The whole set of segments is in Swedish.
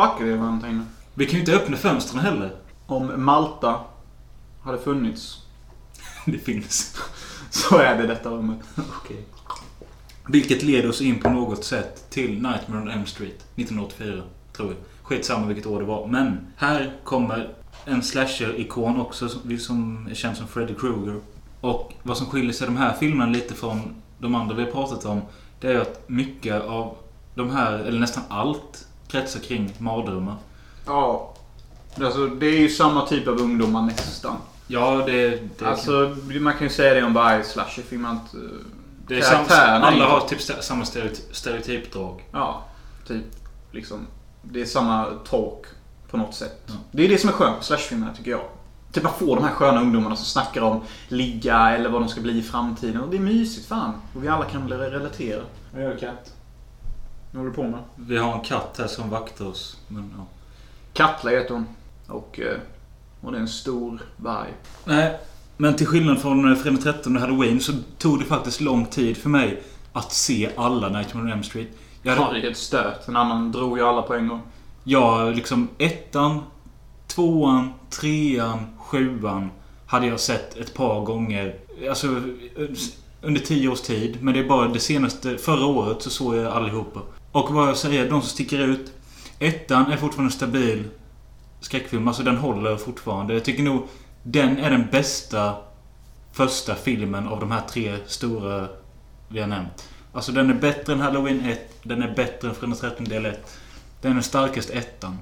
Motherfucker det inne. Vi kan ju inte öppna fönstren heller. Om Malta hade funnits Det finns. så är det detta rummet. Okej. Vilket leder oss in på något sätt till Nightmare on Elm Street 1984, tror jag. Skitsamma vilket år det var. Men här kommer en slasher-ikon också som som är känd som Freddy Krueger. Och vad som skiljer sig de här filmerna lite från de andra vi har pratat om, det är att mycket av de här, eller nästan allt, kretsar kring mardrömmar. Ja. Alltså det är ju samma typ av ungdomar nästan. Ja, det... det Alltså man kan ju säga det om varje slasherfilm att... eh, det är är ju- alla har typ samma stereoty- stereotypdrag. Ja, typ. Liksom. Det är samma talk på något sätt. Ja. Det är det som är skönt på slashfilmerna tycker jag. Typ att få de här sköna ungdomarna som snackar om ligga eller vad de ska bli i framtiden. Och det är mysigt fan. Och vi alla kan relatera. Vad gör katt? Vad håller du på med? Vi har en katt här som vaktar oss. Men, ja. Katla heter hon. Och eh, hon är en stor varg. Nej, men till skillnad från Fredag 13 och Halloween så tog det faktiskt lång tid för mig att se alla Nightmare on Elm Street. Jag hade, Harry ett stöt. En annan drog ju alla på en gång. jag liksom ettan, tvåan, trean, sjuan hade jag sett ett par gånger. Alltså under tio års tid. Men det är bara det senaste, förra året så såg jag allihopa. Och vad jag säger, de som sticker ut. Ettan är fortfarande stabil skräckfilm. Alltså den håller fortfarande. Jag tycker nog den är den bästa första filmen av de här tre stora vi har nämnt. Alltså den är bättre än Halloween 1. Den är bättre än Fredag 13 del 1. Den är starkast ettan.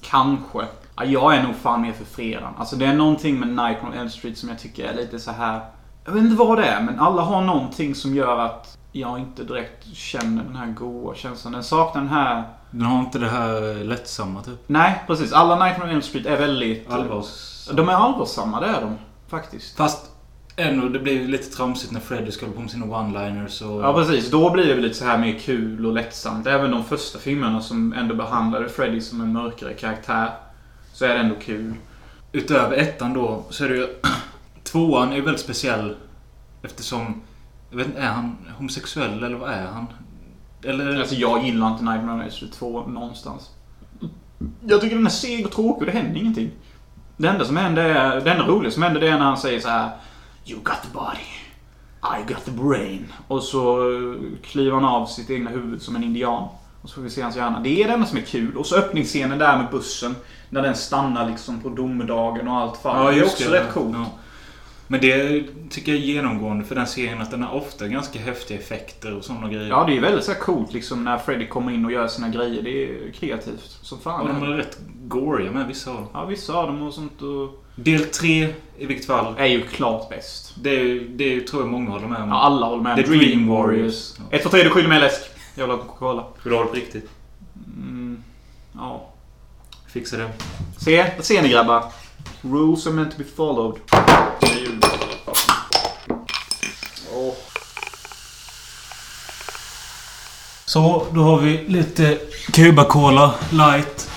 Kanske. Ja, jag är nog fan mer för fredagen. Alltså det är någonting med Nightmare on Elm Street som jag tycker är lite så här. Jag vet inte vad det är, men alla har någonting som gör att jag inte direkt känner den här goa känslan. Den saknar den här... Den har inte det här lättsamma typ. Nej, precis. Alla Nightmare on Elm Street är väldigt... Allvars... De är allvarsamma, det är de. Faktiskt. Fast ändå, det blir lite tramsigt när Freddy ska hålla på med sina one-liners och... Ja, precis. Då blir det väl lite så här mer kul och lättsamt. Även de första filmerna som ändå behandlade Freddy som en mörkare karaktär. Så är det ändå kul. Utöver ettan då, så är det ju... Tvåan är ju väldigt speciell. Eftersom... Jag vet inte, är han homosexuell eller vad är han? Eller... Alltså jag gillar inte Nightmare on Elm Street 2 någonstans. Jag tycker den är seg och tråkig och det händer ingenting. Det enda som händer är, det enda roliga som händer det är när han säger så här You got the body. I got the brain. Och så kliver han av sitt egna huvud som en indian. Och så får vi se hans hjärna. Det är det enda som är kul. Och så öppningsscenen där med bussen. När den stannar liksom på domedagen och allt faller. det är också rätt coolt. Ja. Men det tycker jag är genomgående för den serien att den har ofta ganska häftiga effekter och sådana grejer. Ja, det är väldigt så här coolt liksom när Freddy kommer in och gör sina grejer. Det är kreativt som fan. Och de är rätt goriga med vissa av dem. Ja, vissa av dem och sånt och... Del 3 i vilket fall. Är ju klart bäst. Det, är, det är, tror jag många håller med om. Ja, alla håller med. The Dream Warriors. Ja. 1, 2, 3, du skyller mig läsk. Jag vill ha Coca-Cola. Vill du ha det på riktigt? Mm, ja. Fixa det. Se, där ser ni grabbar. Rules are meant to be followed. Det är ju- Åh. Så, då har vi lite Cuba Cola light.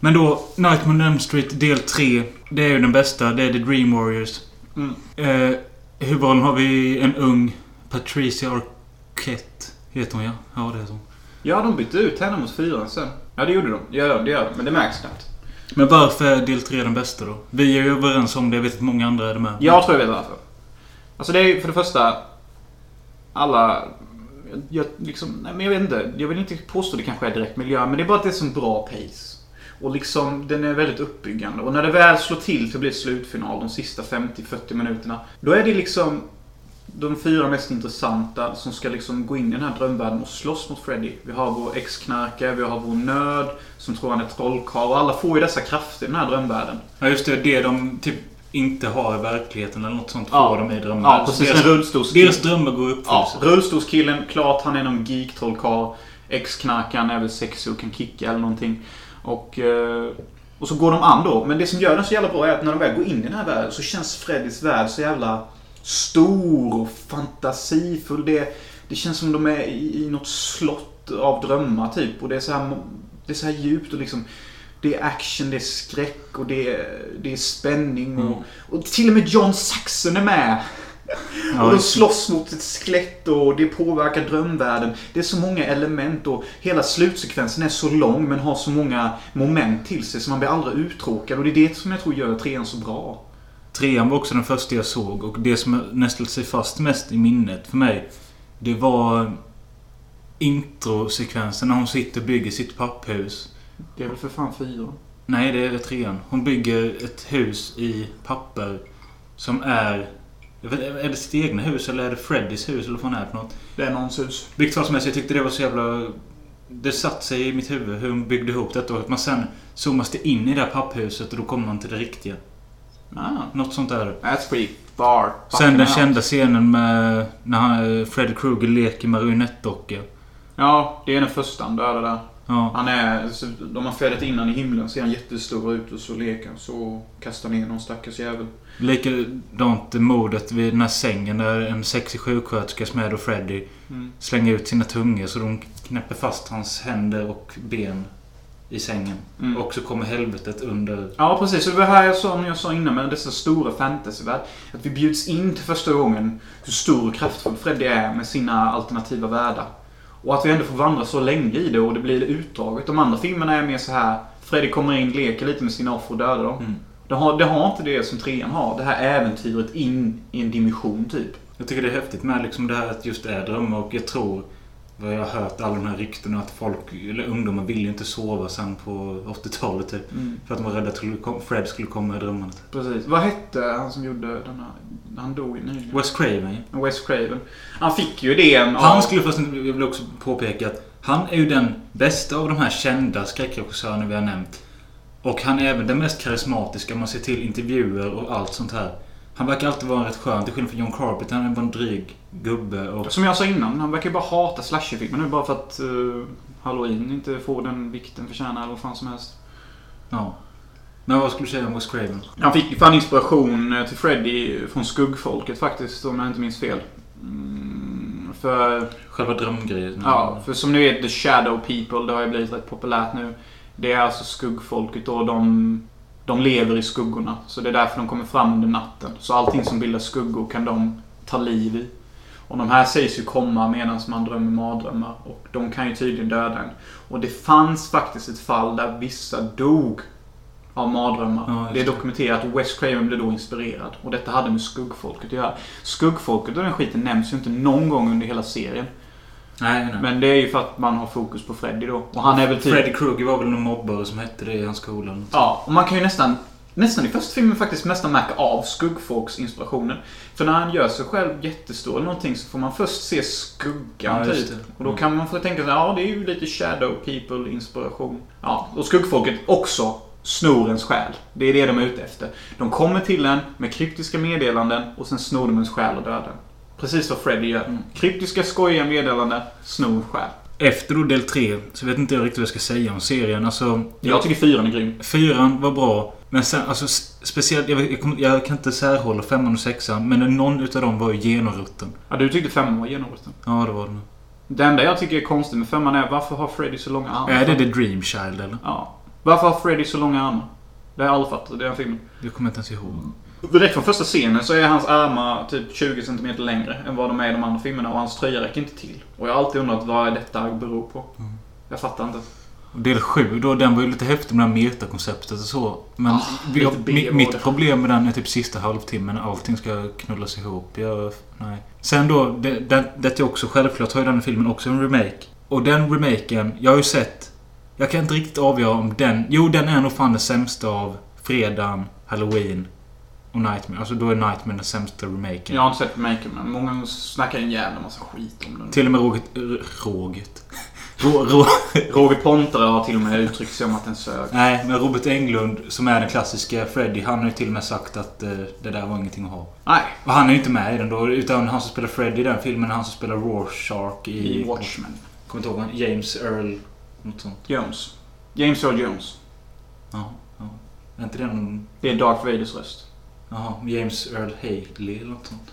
Men då, Nightmare on Elm Street del 3. Det är ju den bästa. Det är The Dream Warriors. Mm. Eh, huvudrollen har vi en ung Patricia Arquette. Heter hon ja? Ja, det heter hon. Ja, de bytte ut henne mot fyran sen. Ja, det gjorde de. Ja, det gör de. Men det märks knappt. Men varför är del 3 den bästa då? Vi är ju överens om det. Jag vet att många andra är det med. Jag tror jag vet varför. Alltså det är ju för det första... Alla... Jag, liksom, nej, men jag vet inte. Jag vill inte påstå det kanske är direkt miljö. Men det är bara att det är så bra pace. Och liksom, den är väldigt uppbyggande. Och när det väl slår till till att bli slutfinal, de sista 50-40 minuterna. Då är det liksom de fyra mest intressanta som ska liksom gå in i den här drömvärlden och slåss mot Freddy. Vi har vår ex-knarkare, vi har vår nörd som tror han är trollkarl. Och alla får ju dessa krafter i den här drömvärlden. Ja, just det. Det de typ inte har i verkligheten eller något sånt Ja. får de i drömmar. Ja, precis. Deras, En rullstolskille. deras drömmar går i Ja, uppfyllelse. rullstolskillen, klart han är någon geek-trollkarl. Ex-knarkaren är väl sexig och kan kicka eller någonting. Och, eh, och så går de an då. Men det som gör den så jävla bra är att när de väl går in i den här världen så känns Freddys värld så jävla stor och fantasifull. Det, det känns som de är i, i något slott av drömmar typ. Och det är så här, det är så här djupt och liksom det är action, det är skräck och det är, det är spänning. Och, och till och med John Saxon är med. Ja, och de slåss mot ett skelett och det påverkar drömvärlden. Det är så många element och hela slutsekvensen är så lång men har så många moment till sig så man blir aldrig uttråkad. Och det är det som jag tror gör trean så bra. Trean var också den första jag såg och det som nästlat sig fast mest i minnet för mig Det var introsekvensen när hon sitter och bygger sitt papphus. Det är väl för fan fyra? Nej, det är trean. Hon bygger ett hus i papper som är... jag vet- Är det sitt egna hus eller är det Freddys hus eller vad fan är det för något? Det är någons hus. Vilket fall som helst, jag tyckte det var så jävla... Det satt sig i mitt huvud hur hon byggde ihop detta och att man sen zoomas det in i det här papphuset och då kommer man till det riktiga. Ah, Något sånt där. that's pretty far. Sen den Fucking kända scenen med när han, Freddy Krueger leker marionettdocka. Ja, det är den första han dödar där. Ja. Han är... De har fällt in han i himlen, ser han jättestor ut och så leker han så kastar ner någon stackars jävel. Likadant mordet vid den här sängen där en sexig sjuksköterska som är då Freddy Mm. slänger ut sina tungor så de knäpper fast hans händer och ben i sängen. Mm. Och så kommer helvetet under... Ja, precis. Och det var här jag sa, när jag sa innan med dessa stora fantasyvärld. Att vi bjuds in till första gången hur stor och kraftfull Freddy är med sina alternativa världar. Och att vi ändå får vandra så länge i det och det blir utdraget. De andra filmerna är mer så här. Freddy kommer in, leker lite med sina offer och dödar dem. Mm. Det har, det har inte det som trean har. Det här äventyret in i en dimension typ. Jag tycker det är häftigt med liksom det här att just det är drömmar och jag tror vad jag har hört alla de här ryktena att folk, eller ungdomar ville inte sova sen på 80-talet typ. För att de var rädda att Fred skulle komma i drömmarna. typ. Precis. Vad hette han som gjorde den här... Han dog ju nyligen. Wes Craven. Wes Craven. Han fick ju idén av... Han skulle förresten, jag vill också påpeka att han är ju den bästa av de här kända skräckregissörerna vi har nämnt. Och han är även den mest karismatiska om man ser till intervjuer och allt sånt här. Han verkar alltid vara rätt skön till skillnad från John Carpenter. Han är bara en dryg gubbe och... Som jag sa innan, han verkar ju bara hata slasherfilmer nu bara för att uh, Halloween inte får den vikten förtjänar eller vad fan som helst. Ja. Men vad skulle du säga om Wes Craven? Han fick fan inspiration eh, till Freddy från skuggfolket faktiskt, om jag inte minns fel. Mm, för, Själva drömgrejen? ja, för som ni vet, The Shadow People, det har ju blivit rätt populärt nu. Det är alltså skuggfolket och de, de lever i skuggorna. Så det är därför de kommer fram under natten. Så allting som bildar skuggor kan de ta liv i. Och de här sägs ju komma medan man drömmer mardrömmar. Och de kan ju tydligen döda en. Och det fanns faktiskt ett fall där vissa dog av mardrömmar. Ja, det är dokumenterat och Wes Craven blev då inspirerad. Och detta hade med skuggfolket att göra. Skuggfolket och den skiten nämns ju inte någon gång under hela serien. Nej, nej. Men det är ju för att man har fokus på Freddy då. Och han är väl typ... Freddy Krueger var väl någon mobbare som hette det i hans skola. Ja, och man kan ju nästan, nästan i första filmen faktiskt nästan märka av skuggfolksinspirationen. För när han gör sig själv jättestor eller någonting så får man först se skuggan Ja, typ. Och då Mm. kan man få tänka sig, ja det är ju lite shadow people inspiration. Ja, och skuggfolket också snor ens själ. Det är det de är ute efter. De kommer till en med kryptiska meddelanden och sen snor de ens själ och dödar den. Precis vad Freddy gör. Mm. Kryptiska skojiga meddelanden, snor själ. Efter då del 3 så vet inte jag riktigt vad jag ska säga om serien. Alltså... Jag tycker fyran är grym. Fyran var bra. Men sen, alltså speciellt, jag, jag, jag kan inte särhålla femman och sexan. Men någon utav dem var ju genomrutten. Ja, du tyckte femman var genomrutten. Ja, det var den. Det enda jag tycker är konstigt med femman är varför har Freddy så långa armar? Är det The Dream Child eller? Ja. Varför har Freddy så långa armar? Det har jag aldrig fattat i den filmen. Det kommer jag inte ens ihåg. Direkt från första scenen så är hans armar typ 20 cm längre än vad de är i de andra filmerna och hans tröja räcker inte till. Och jag har alltid undrat vad detta beror på. Mm. Jag fattar inte. Del 7 då, den var ju lite häftig med det här metakonceptet och så. Men Ah, jag, mitt problem med den är typ sista halvtimmen allting ska knullas ihop. Jag, nej. Sen då, det, det, det är också självklart har ju den filmen också en remake. Och den remaken, jag har ju sett... Jag kan inte riktigt avgöra om den... Jo, den är nog fan den sämsta av Fredagen, Halloween och Nightmare. Alltså då är Nightmare den sämsta remaken. Jag har inte sett remaken men många snackar en jävla massa skit om den. Till och med Roget... Roget. Roger Pontare har till och med uttryckt sig om att den sög. Nej, men Robert Englund som är den klassiska Freddy, han har ju till och med sagt att eh, det där var ingenting att ha. Nej, Och han är ju inte med i den då, utan han som spelar Freddy i den filmen är han som spelar Rorschach i... i Watchmen. Kommer inte ihåg James Earl... Något sånt. Jones. James Earl Jones. Ja, ja. Är inte det någon... Det är Darth Vaders röst. Jaha, James Earl Haley eller något sånt.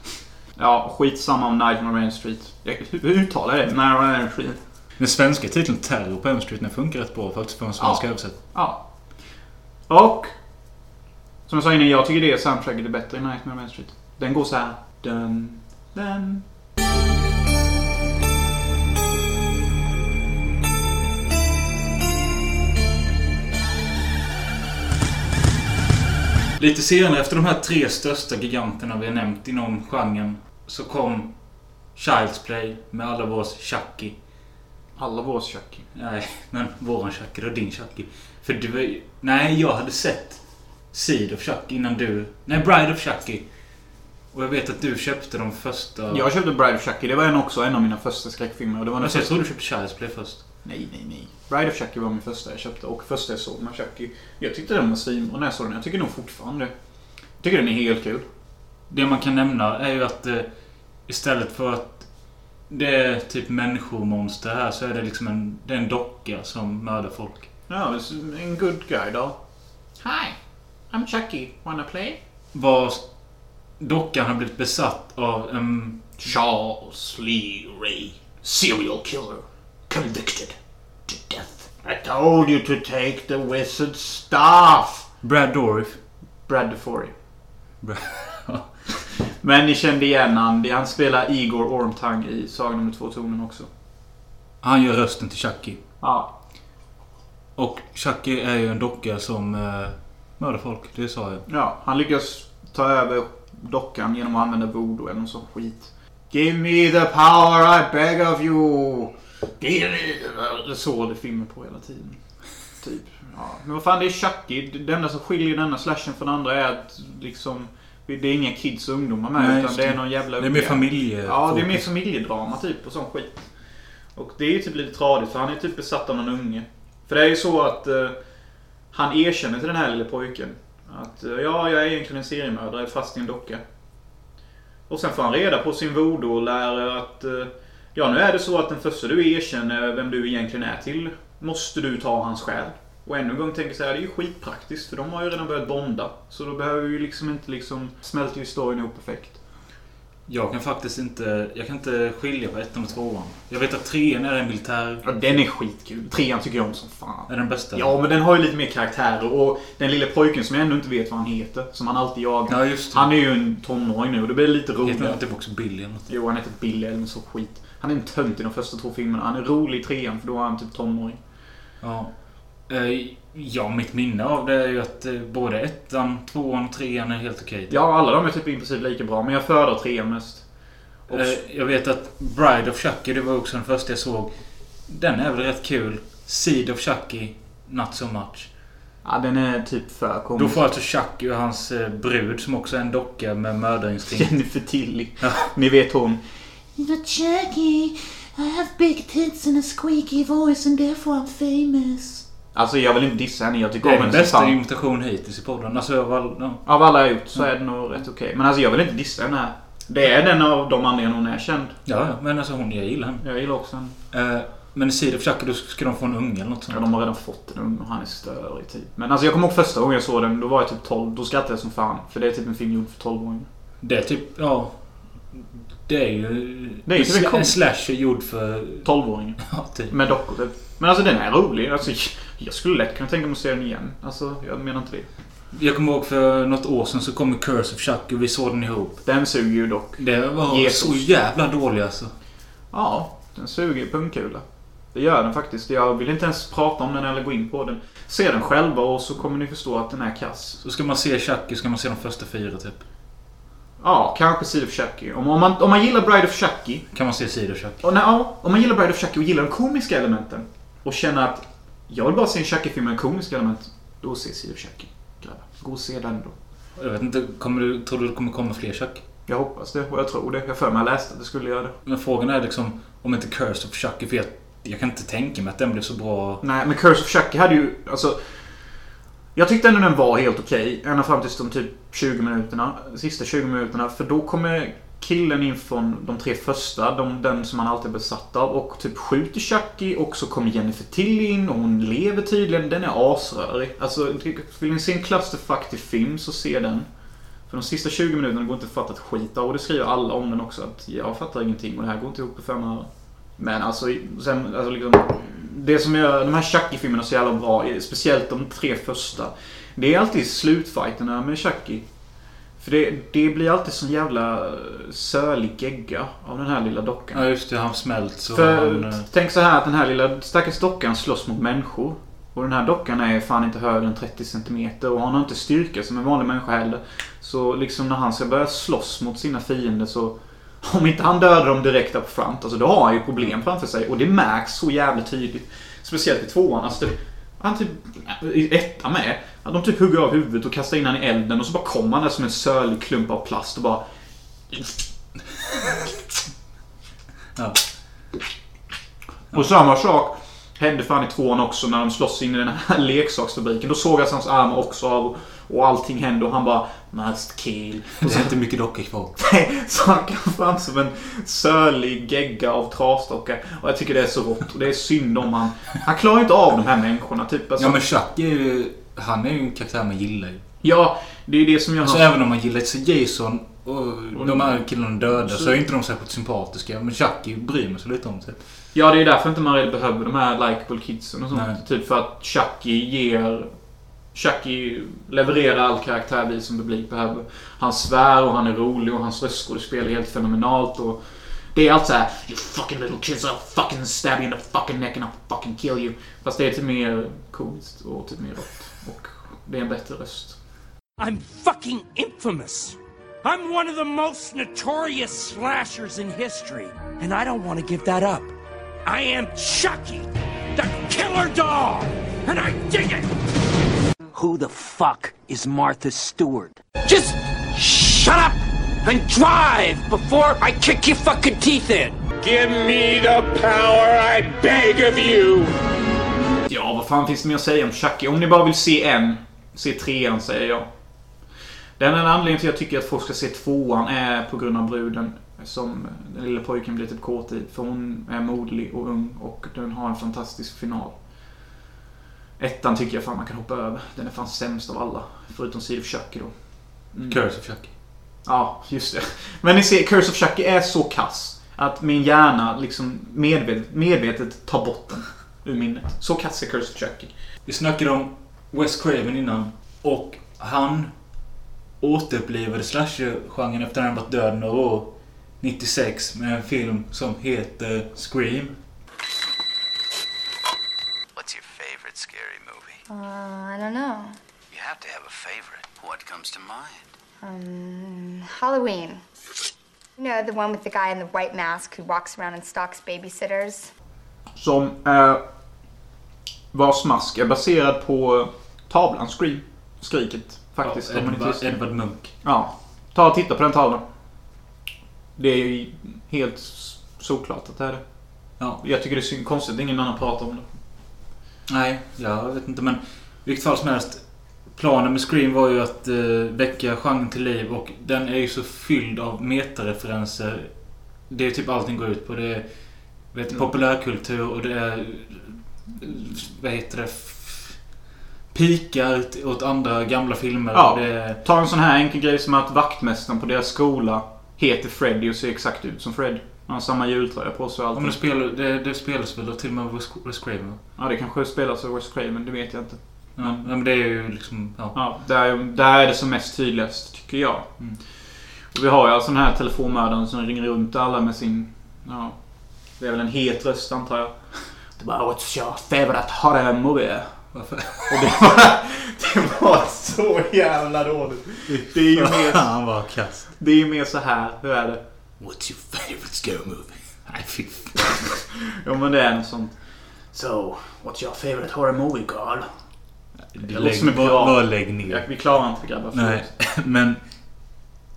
Ja, skitsamma om Nightmare on Elm Street. Jag- Hur uttalar jag det? Nightmare on Elm Street. Den svenska titeln Terror på Elm Street den funkar rätt bra faktiskt för en svensk Ja. översättning. Ja. Och. Som jag sa innan, jag tycker det soundtracket är bättre i Nightmare on Elm Street. Den går så här. dun, dun. Lite senare efter de här tre största giganterna vi har nämnt inom genren så kom Child's Play med alla vårs Chucky. Alla vårs Chucky. Nej, men våran Chucky och din Chucky. För du var ju- Nej, jag hade sett Seed of Chucky innan du... Nej, Bride of Chucky. Och jag vet att du köpte de första... Jag köpte Bride of Chucky. Det var en också en av mina första skräckfilmer. Och det var Alltså, jag trodde du köpte Child's Play först. Nej, nej, nej. Bride of Chucky var min första jag köpte. Och första jag såg med Chucky. Jag tyckte den var svinbra när jag såg den. Jag tycker nog fortfarande. Jag tycker den är helt kul. Det man kan nämna är ju att eh, istället för att det är typ människomonster här så är det liksom en, det är en docka som mördar folk. Ja, en good guy då. Hi, I'm Chucky. Wanna play? Var dockan har blivit besatt av en... Charles Lee Ray. Serial killer. Convicted to death. I told you to take the wizard's staff. Brad Dourif. Brad. Bra- Men ni kände igen han. Han spelar Igor Ormtang i Sagan om de två tonen också. Han gör rösten till Chucky. Ja. Och Chucky är ju en docka som eh, mördar folk. Det sa jag. Ja, han lyckas ta över dockan genom att använda voodoo eller någon sån skit. Give me the power I beg of you. Så det filmen på hela tiden. Typ. Ja. Men vad fan, det är Chucky. Det enda som skiljer denna slashen från andra är att liksom... Det är inga kids och ungdomar med. Nej, utan det är någon jävla Det är mer familje... Ja, det är mer familjedrama typ och sån skit. Och det är ju typ lite tradigt för han är typ besatt av någon unge. För det är ju så att eh, han erkänner till den här lilla pojken att eh, ja, jag är egentligen en seriemördare fast i en docka. Och sen får han reda på sin voodoo och lär att eh, ja, nu är det så att den första du erkänner vem du egentligen är till måste du ta hans själ. Och ännu en gång tänker jag så här, det är ju skitpraktiskt för de har ju redan börjat bonda. Så då behöver vi ju liksom inte liksom smälter ju storyn ihop perfekt. Jag kan faktiskt inte... Jag kan inte skilja på ettan och tvåan. Jag vet att trean är en militär... Ja, den är skitkul. Trean tycker jag om som fan. Är den bästa? Ja, men den har ju lite mer karaktärer. Och den lilla pojken som jag ändå inte vet vad han heter, som han alltid jagar. Ja, just det. Han är ju en tonåring nu och det blir lite Heter han roligare. typ också Billy eller något? Jo, han heter Billy eller så skit. Han är en tönt i de första två filmerna. Han är rolig i trean för då är han typ tonåring. Ja. Eh, ja, mitt minne av det är ju att eh, både ettan, tvåan och trean är helt okej. Ja, alla de är typ i princip lika bra, men jag föredrar trean mest. Och, Eh, jag vet att Bride of Chucky, det var också den första jag såg. Den är väl rätt kul. Seed of Chucky, not so much. ja, den är typ för Då komisk. får alltså Chucky och hans brud, som också är en docka med mördarinstinkt. Jennifer Tilly. Ja. Ni vet hon. But Chucky, I have big tits and a squeaky voice and therefore I'm famous. Alltså jag vill inte dissa henne, jag Det tycker är om henne som bästa fan. imitation hittills i podden. Alltså, av all, ja. Av alla jag gjort så är det nog rätt okej. Men alltså jag vill inte dissa henne här. Det är den av de anledningarna hon är känd. ja, ja, men alltså hon, jag gillar henne. Jag gillar också henne. Eh, men i Seed of Chucky, då ska de få en unge eller något sånt. Ja, de har redan fått en unge och han är störig typ. Men alltså jag kommer ihåg första gången jag såg den, då var jag typ 12. Då skrattade jag som fan. För det är typ en film gjord för 12-åringar. Det är typ, ja... Det är ju... Det är ju en, typ en slasher gjord för... 12-åringar. Ja, typ. Med dockor typ. Men alltså den är rolig. Alltså, jag skulle lätt kunna tänka mig att se den igen. Alltså jag menar inte det. Jag kommer ihåg för något år sedan så kom Curse of Chucky och vi såg den ihop. Den suger ju dock. Det var Jesus. så jävla dålig alltså. Ja, den suger pungkula. Det gör den faktiskt. Jag vill inte ens prata om den eller gå in på den. Se den själva och så kommer ni förstå att den är kass. Så ska man se Chucky ska man se de första fyra typ. Ja, kanske Seed of Chucky. Om, om, man, om man gillar Bride of Chucky. Kan man se Seed of Chucky. Och när, ja, om man gillar Bride of Chucky och gillar de komiska elementen. Och känner att jag vill bara se en Chucky-film med komiska element. Då se Seed of Chucky. Grabbar. Gå och se den då. Jag vet inte, kommer du, tror du det kommer komma fler Chucky? Jag hoppas det och jag tror det. Jag för mig läste att det skulle göra det. Men frågan är liksom om inte Curse of Chucky, för jag, jag kan inte tänka mig att den blev så bra. Nej, men Curse of Chucky hade ju... Alltså, jag tyckte ändå den var helt okej. Ända fram till de typ 20 minuterna. Sista 20 minuterna. För då kommer killen in från de tre första. De, den som han alltid är besatt av. Och typ skjuter Chucky. Och så kommer Jennifer Till in. Och hon lever tydligen. Den är asrörig. Alltså, vill ni se en clusterfuck till film så se den. För de sista 20 minuterna går inte att fatta ett skit av. Och det skriver alla om den också. Att jag fattar ingenting och det här går inte ihop på fem öre. Men alltså, sen, alltså liksom, det som gör de här Chucky-filmerna så jävla bra, speciellt de tre första. Det är alltid slutfighterna med Chucky. För det, det blir alltid sån jävla eh, sölig gegga av den här lilla dockan. Ja, just det. Han smält så För han... eh, tänk så här att den här lilla stackars dockan slåss mot människor. Och den här dockan är fan inte högre än 30 cm och han har inte styrka som en vanlig människa heller. Så liksom när han ska börja slåss mot sina fiender så... Om inte han dödar dem direkt up front, alltså då har han ju problem framför sig. Och det märks så jävla tydligt. Speciellt i tvåan. Alltså det, han typ... I ettan med. Att de typ hugger av huvudet och kastar in han i elden och så bara kommer han där som en sölig klump av plast och bara... Ja. Och samma sak hände fan i tvåan också när de slåss in i den här leksaksfabriken. Då sågas hans armar också av och allting hände och han bara Must kill. Det är inte mycket dockor kvar. Så han kan fram som en sölig gegga av trasdockor. Och jag tycker det är så rått. Och det är synd om han. Han klarar inte av de här människorna. Typ. Alltså, Ja men Chuck är ju... Han är ju en karaktär man gillar ju. ja, det är ju det som gör Alltså hans- även om man gillar så Jason och de här killarna döda så är inte de särskilt sympatiska. Men Chucky bryr mig så lite om sig. Ja, det är därför inte man behöver de här likeable kidsen och sånt. Nej. Typ för att Chucky ger... Chucky levererar all karaktär vi som publik behöver. Han svär och han är rolig och hans röstskådespel är helt fenomenalt och... Det är allt så här You fucking little kids I'll fucking stab you in the fucking neck and I'll fucking kill you. Fast det är typ mer komiskt och typ mer rått. Och det är en bättre röst. I'm fucking infamous. I'm one of the most notorious slashers in history, and I don't want to give that up. I am Chucky, the killer dog, and I dig it! Who the fuck is Martha Stewart? Just shut up and drive before I kick your fucking teeth in! Give me the power, I beg of you! Ja, vad fan finns det mer att säga om Chucky? Om ni bara vill se en, se trean säger jag. Den enda anledningen till att jag tycker att folk ska se tvåan är på grund av bruden. Som den lilla pojken blir typ kåt i. För hon är modlig och ung och den har en fantastisk final. Ettan tycker jag fan man kan hoppa över. Den är fan sämst av alla. Förutom Seed of Chucky då. Mm. Curse of Chucky. Ja, just det. Men ni ser, Curse of Chucky är så kass. Att min hjärna liksom medvetet, medvetet tar bort den ur minnet. Så kass är Curse of Chucky. Vi snackade om Wes Craven innan. Och han återupplivade slasher-genren efter att han varit död några år. 96 med en film som heter Scream. What's your favorite scary movie? Uh, I don't know. You have to have a favorite. What comes to mind? Um, Halloween. You know, the one with the guy in the white mask who walks around and stalks babysitters? Som är... Vars mask är baserad på tavlan Scream. Skriket. Faktiskt. Ja, visste. Edward Munk. Ja. Ta och titta på den tavlan. Det är ju helt solklart att det är det. Ja. Jag tycker det är konstigt att ingen annan pratar om det. Nej, jag vet inte men i vilket fall som helst. Planen med Scream var ju att eh, väcka genren till liv och den är ju så fylld av metareferenser. Det är typ allting går ut på. Det är vet, Mm. populärkultur och det är... Vad heter det? Pikar åt andra gamla filmer. Ja. Är, Ta en sån här enkel grej som att vaktmästaren på deras skola heter Freddy och ser exakt ut som Fred. Han har samma jultröja på sig och ja, men det, allt. spelar, det, det spelas väl till och med Wes Wes Craven? Ja, det kanske spelas av Wes Craven, det vet jag inte. Ja, men det är ju liksom... Ja. Ja, där, där är det som mest tydligast, tycker jag. Mm. Och vi har ju alltså den här telefonmördaren som ringer runt alla med sin... Ja, det är väl en het röst antar jag. Det bara What's your favorite horror movie? Varför? Och det var, det var så jävla dåligt. Det är ju mer, Han var kass. det är ju mer så här. Hur är det? What's your favorite scary movie? Nej, fy Jo men det är något sånt. So, what's your favorite horror movie Carl? låter Lägg, som en bara, lägg ner. Vi klarar inte grabbar. Nej, men...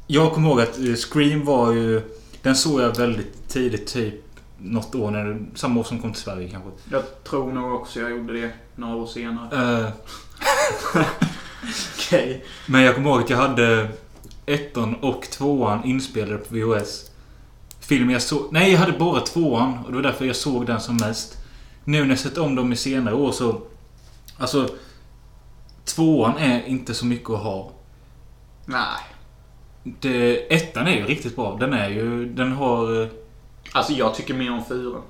Jag kommer ihåg att eh, Scream var ju... Den såg jag väldigt tidigt, typ något år. När, samma år som kom till Sverige kanske. Jag tror nog också jag gjorde det några år senare. Eh, Okej. men jag kommer ihåg att jag hade ettan och tvåan inspelade på VHS. Film jag såg... Nej, jag hade bara tvåan. Och det var därför jag såg den som mest. Nu när jag sett om dem i senare år så... Alltså... Tvåan är inte så mycket att ha. Nej. Det, ettan är ju riktigt bra. Den är ju... Den har... eh, Alltså jag tycker mer om fyran.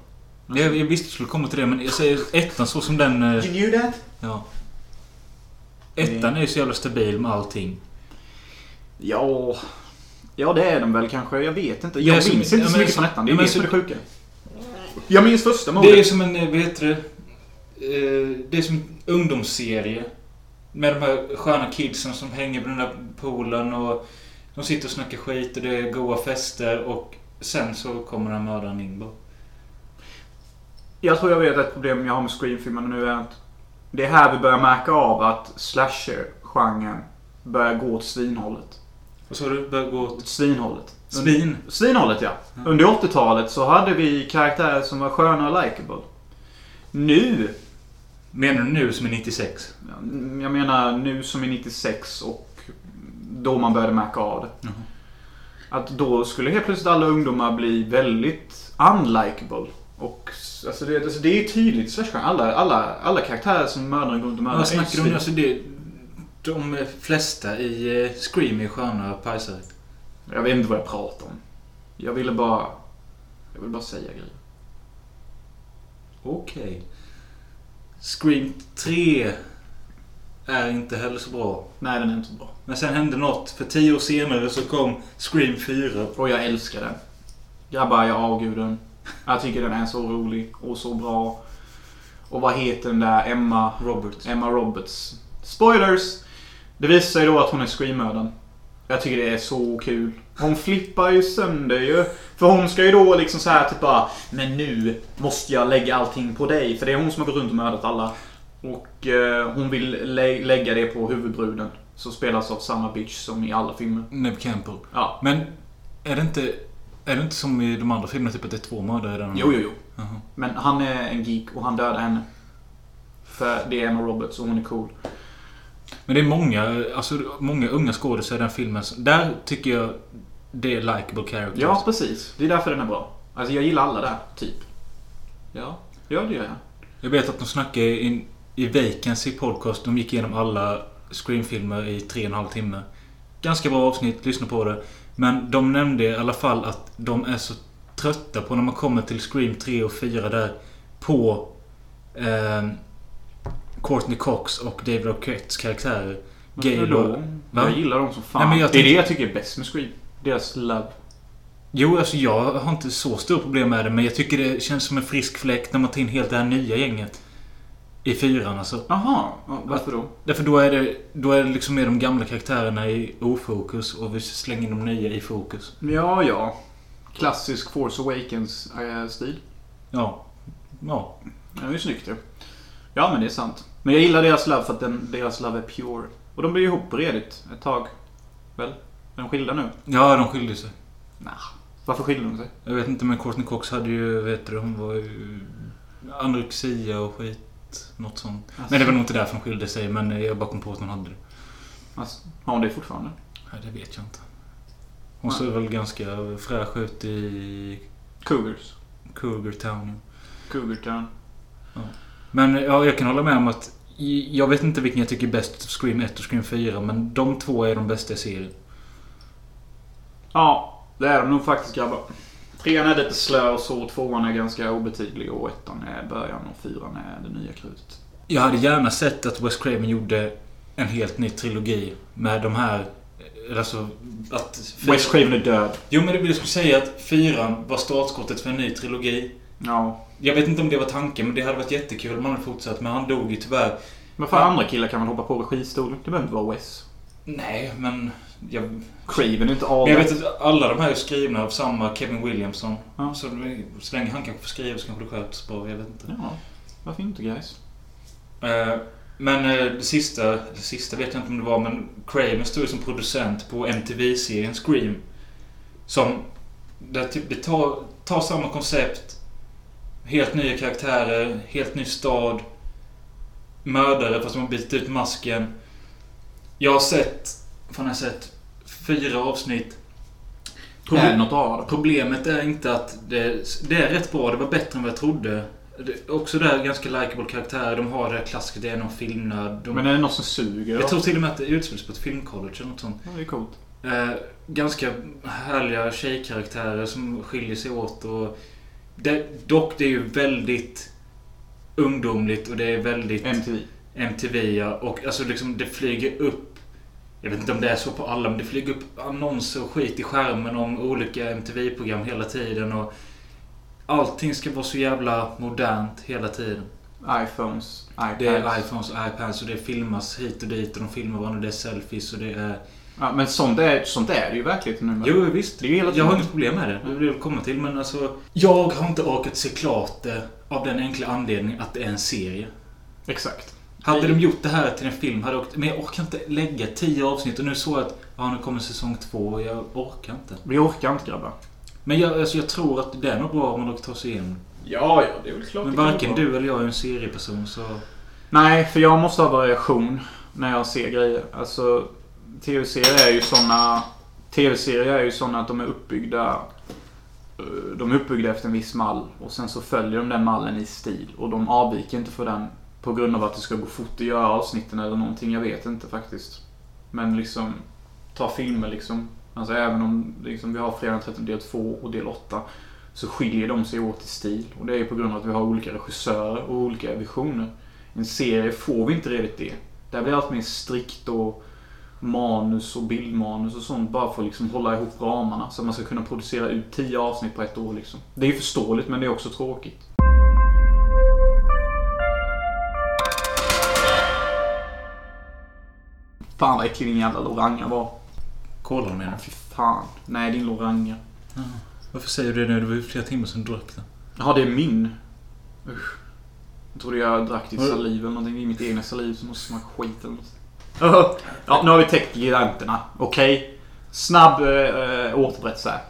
Jag, jag visste att det skulle komma till det, men jag säger ettan så som den... eh, You knew that? Ja. Ettan är ju så jävla stabil med allting. Ja... Ja, det är den väl kanske. Jag vet inte. Jag minns inte så mycket från ettan. Det är det som är det sjuka. Jag minns första Det är mordet. som en, eh, vad heter det? Eh, Det är som en ungdomsserie. Med de här sköna kidsen som hänger på den där poolen och de sitter och snackar skit och det är goa fester och sen så kommer mördaren in bara. Jag tror jag vet ett problem jag har med Scream-filmerna nu är att det är här vi börjar märka av att slasher-genren börjar gå åt svinhållet. Vad sa du? Börjar gå åt svinhållet. svin? Svinhållet ja. Under 80-talet så hade vi karaktärer som var sköna och likeable. Nu, Menar du nu som är 96? jag menar nu som är 96 och då man började märka av det. Jaha. Att då skulle helt plötsligt alla ungdomar bli väldigt unlikable. Och alltså det, alltså det är tydligt i slasher alla, alla, alla karaktärer som mördaren går runt och mördar Vad snackar du om? Alltså det, de flesta i eh, Scream är sköna pajsare. Jag vet inte vad jag pratar om. Jag ville bara... Jag vill bara säga grejer. Okej. Scream 3 är inte heller så bra. Nej, den är inte så bra. Men sen hände något. För tio år senare så kom Scream 4. Och jag älskar den. Grabbar, jag avgudar den. Jag tycker den är så rolig och så bra. Och vad heter den där Emma... Roberts. Emma Roberts. Spoilers! Det visar sig då att hon är Scream-mördaren. Jag tycker det är så kul. Hon flippar ju sönder ju. För hon ska ju då liksom så här typ bara Men nu måste jag lägga allting på dig. För det är hon som har gått runt och mördat alla. Och eh, hon vill lä- lägga det på huvudbruden. Som spelas av samma bitch som i alla filmer. Neve Campbell. Ja. Men är det inte... Är det inte som i de andra filmerna, typ att det är två mördare i den? Jo, jo, jo. Jaha. Men han är en geek och han dödar henne. För det är Emma Roberts och hon är cool. Men det är många, alltså, många unga skådisar i den filmen. Där tycker jag det är likable characters. Ja, precis. Det är därför den är bra. Alltså jag gillar alla där, typ. Ja, ja det gör jag. Jag vet att de snackade i, i Vacancy podcast. De gick igenom alla Scream-filmer i tre och en halv timme. Ganska bra avsnitt, lyssna på det. Men de nämnde i alla fall att de är så trötta på när man kommer till Scream 3 och 4 där. På eh, Courtney Cox och David Arquettes karaktärer. Gabe och... Va? Jag gillar dem som fan. Nej, men jag det är det jag tycker är bäst med Scream. Deras love. Jo, alltså jag har inte så stora problem med det. Men jag tycker det känns som en frisk fläkt när man tar in helt det här nya gänget. I fyran alltså. Jaha, ja, varför då? Därför då är det, då är det liksom med de gamla karaktärerna i ofokus och vi slänger in de nya i fokus. Ja, ja. Klassisk Force Awakens-stil. Ja. Ja. Det är ju snyggt ju. Ja, men det är sant. Men jag gillar deras love för att den, deras love är pure. Och de blev ihop redigt ett tag. Väl? Är de skilda nu? Ja, de skilde sig. Nah. Varför skilde de sig? Jag vet inte men Courtney Cox hade ju, vet du, hon var ju anorexia och skit. Något sånt. Alltså. Nej, det var nog inte därför hon skilde sig men jag bara kom på att hon hade det. Alltså, har hon det fortfarande? Nej, det vet jag inte. Hon ser väl ganska fräsch ut i Cougars. Cougar Town. Cougar Town. Men ja, jag kan hålla med om att jag vet inte vilken jag tycker är bäst, Scream 1 och Scream 4, men de två är de bästa i serien. Ja, det är de nog faktiskt grabbar. Trean är lite slö och så. Tvåan är ganska obetydlig och ettan är början och fyran är det nya krutet. Jag hade gärna sett att Wes Craven gjorde en helt ny trilogi med de här... Alltså att... Wes Craven är död. Jo, men det vill jag skulle säga att fyran var startskottet för en ny trilogi. Ja. Jag vet inte om det var tanken, men det hade varit jättekul om man hade fortsatt. Men han dog ju tyvärr. Men för andra killar kan man hoppa på registolen. Det behöver inte vara Wes. Nej, men... Jag, Craven är inte all men jag vet att alla de här är skrivna av samma Kevin Williamson. Ja. Så, så länge han kanske får skriva så kanske det sköts bra. Jag vet inte. Ja, varför inte guys? Eh, Men eh, det sista, det sista vet jag inte om det var, men Craven stod som producent på MTV-serien Scream. Som, där typ, det tar, tar samma koncept. Helt nya karaktärer, helt ny stad. Mördare fast de har bytt ut masken. Jag har sett, fan har jag sett, fyra avsnitt. Är det något av? Problemet är inte att det, det är rätt bra. Det var bättre än vad jag trodde. Det, också där ganska likeable karaktärer. De har det här klassiska, det är någon filmnörd. De, Men är det något som suger? jag då? tror till och med att det utspelas på ett filmcollege eller något sånt. Ja, det är coolt. Eh, ganska härliga tjejkaraktärer som skiljer sig åt. Och det, dock, det är ju väldigt ungdomligt och det är väldigt MTV. MTV. ja. Och alltså liksom det flyger upp Jag vet inte om det är så på alla, men det flyger upp annonser och skit i skärmen om olika MTV-program hela tiden. Och allting ska vara så jävla modernt hela tiden. iPhones, iPads. Det är iPhones och iPads och det filmas hit och dit och de filmar varandra. Det är selfies och det är... Ja, men sånt är, sånt är det ju verkligheten nu. Jo, visst. Det är ju hela Jag har inget problem med det. Det vill jag komma till. Men alltså... Jag har inte orkat se klart det av den enkla anledningen att det är en serie. Exakt. Hade de gjort det här till en film hade jag åkt, Men jag orkar inte lägga tio avsnitt och nu så att ja, nu kommer säsong två och jag orkar inte. Vi orkar inte grabbar. Men jag, alltså, jag tror att det är nog bra om man tar sig igenom. Ja, ja, det är väl klart Men varken du eller jag är en serieperson så... Nej, för jag måste ha variation när jag ser grejer. Alltså, tv-serier är ju såna... Tv-serier är ju såna att de är uppbyggda... Eh, de är uppbyggda efter en viss mall. Och sen så följer de den mallen i stil. Och de avviker inte från den på grund av att det ska gå fort att göra avsnitten eller någonting. Jag vet inte faktiskt. Men liksom... Ta filmer liksom. Alltså även om liksom, vi har Fredag den 13 del 2 och del 8. Så skiljer de sig åt i stil. Och det är ju på grund av att vi har olika regissörer och olika visioner. I en serie får vi inte redigt det. Där blir allt mer strikt och manus och bildmanus och sånt bara för att liksom hålla ihop ramarna. Så att man ska kunna producera ut 10 avsnitt på ett år liksom. Det är ju förståeligt men det är också tråkigt. Fan vad äcklig din jävla loranga var. Kolan menar Fy fan. Nej, din loranga. Varför säger du det nu? Det var ju flera timmar sedan du drack den. Jaha, det är min. Usch. Jag trodde jag drack ditt saliv eller någonting. Det är mitt egna saliv som måste smaka skit eller något. Ja, nu har vi täckt giganterna. Okej. Snabb äh, återberättelse här.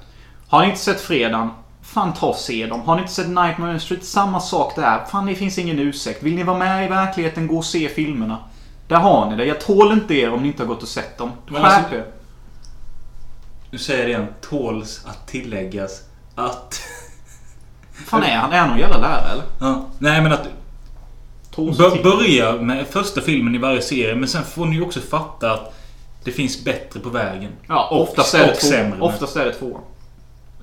Har ni inte sett Fredagen? Fan ta och se dem. Har ni inte sett Nightmare on Street? Samma sak där. Fan det finns ingen ursäkt. Vill ni vara med i verkligheten, gå och se filmerna. Där har ni det. Jag tål inte er om ni inte har gått och sett dem. Men Skärp alltså- er. Nu säger jag igen. Tåls att tilläggas att... Fan är han? Är han någon jävla lärare eller? Ja. Nej men att... Bör, börja med första filmen i varje serie men sen får ni ju också fatta att det finns bättre på vägen. Ja, Och- oftast är det två. sämre, men- Oftast är det två.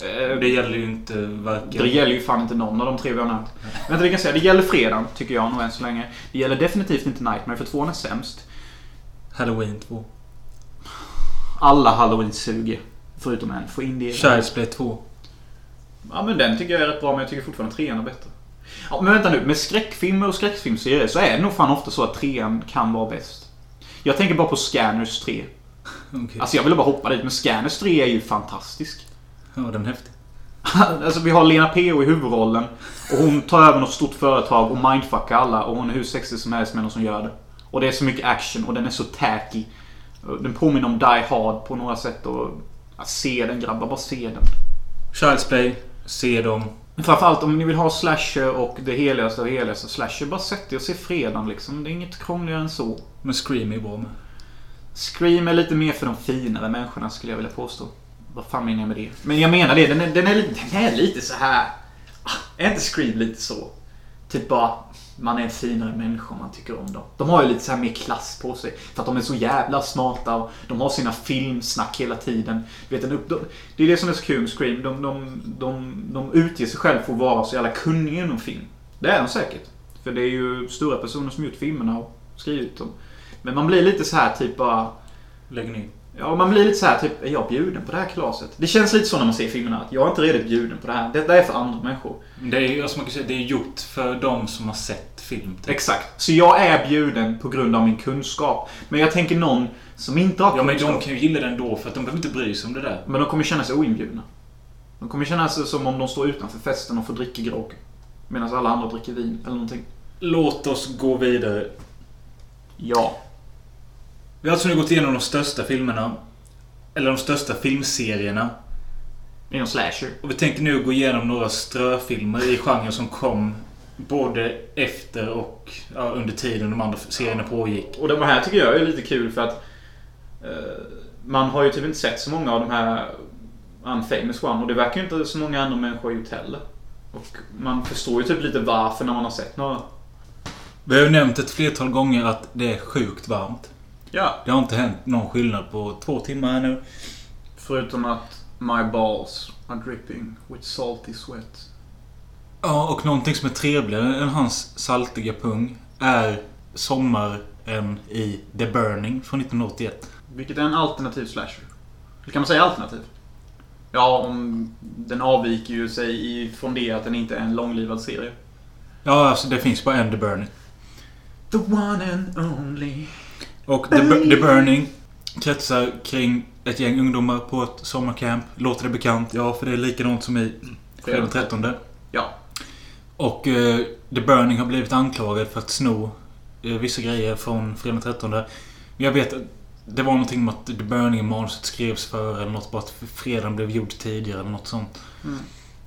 Eh, Det gäller ju inte varken... Det gäller ju fan inte någon av de tre vi har nämnt. Vänta, vi kan säga. Det gäller fredagen, tycker jag nog än så länge. Det gäller definitivt inte Nightmare, för tvåan är sämst. Halloween 2. Alla Halloween suger. Förutom en. Få in det Child's Play 2. Ja, men den tycker jag är rätt bra, men jag tycker fortfarande trean är bättre. Ja, men vänta nu. Med skräckfilmer och skräckfilmserier så är det nog fan ofta så att trean kan vara bäst. Jag tänker bara på Scanners 3. Okej. Alltså jag ville bara hoppa dit, men Scanners 3 är ju fantastisk. Ja, den är häftig. Alltså vi har Lena P.O. i huvudrollen. Och hon tar över något stort företag och mindfuckar alla. Och hon är hur sexig som helst med någon som gör det. Och det är så mycket action och den är så tacky. Den påminner om Die Hard på några sätt. Och att se den grabbar, bara se den. Child's Play. Se dem. Framförallt om ni vill ha slasher och det heligaste av heligaste slasher. Bara sätt er och se fredagen liksom. Det är inget krångligare än så. Men Scream är bra med. Scream är lite mer för de finare människorna skulle jag vilja påstå. Vad fan menar jag med det? Men jag menar det, den är, den är, den är lite så här. Ah, Är inte Scream lite så? Typ bara, man är en finare människa om man tycker om dem. De har ju lite så här mer klass på sig. För att de är så jävla smarta och de har sina filmsnack hela tiden. Du vet, en upp, de, det är det som är så kul med Scream. De, de, de, de utger sig själva för att vara så jävla kunniga inom film. Det är de säkert. För det är ju stora personer som gjort filmerna och skrivit dem. Men man blir lite så här typ bara... Lägg ner. Ja, man blir lite så här typ, är jag bjuden på det här kalaset? Det känns lite så när man ser filmerna, att jag är inte redigt bjuden på det här. Detta är för andra människor. Det är alltså man kan säga, det är gjort för de som har sett film. Typ. Exakt. Så jag är bjuden på grund av min kunskap. Men jag tänker någon som inte har Ja men kunskap. de kan ju gilla den då för att de behöver inte bry sig om det där. Men de kommer känna sig oinbjudna. De kommer känna sig som om de står utanför festen och får dricka grogg. Medan alla andra dricker vin eller någonting. Låt oss gå vidare. Ja. Vi har alltså nu gått igenom de största filmerna. Eller de största filmserierna. Inom slasher. Och vi tänkte nu gå igenom några ströfilmer i genren som kom både efter och ja, under tiden de andra serierna pågick. Och de här tycker jag är lite kul för att eh, man har ju typ inte sett så många av de här unfamous one och det verkar ju inte så många andra människor ha gjort heller. Och man förstår ju typ lite varför när man har sett några. Vi har ju nämnt ett flertal gånger att det är sjukt varmt. Ja. Det har inte hänt någon skillnad på två timmar här nu. Förutom att my balls are dripping with salty sweat. Ja, och någonting som är trevligare än hans saltiga pung är sommaren i The Burning från 1981. Vilket är en alternativ slasher. Eller kan man säga alternativ? Ja, om den avviker ju sig ifrån det att den inte är en långlivad serie. Ja, alltså det finns bara en The Burning. The one and only. Och The, The Burning kretsar kring ett gäng ungdomar på ett sommarcamp. Låter det bekant? Ja, för det är likadant som i Fredag den 13. Ja. Och eh, The Burning har blivit anklagad för att sno eh, vissa grejer från Fredag den 13. Men jag vet att det var någonting om att The Burning-manuset skrevs för eller något. Bara att fredagen blev gjord tidigare eller något sånt. Mm.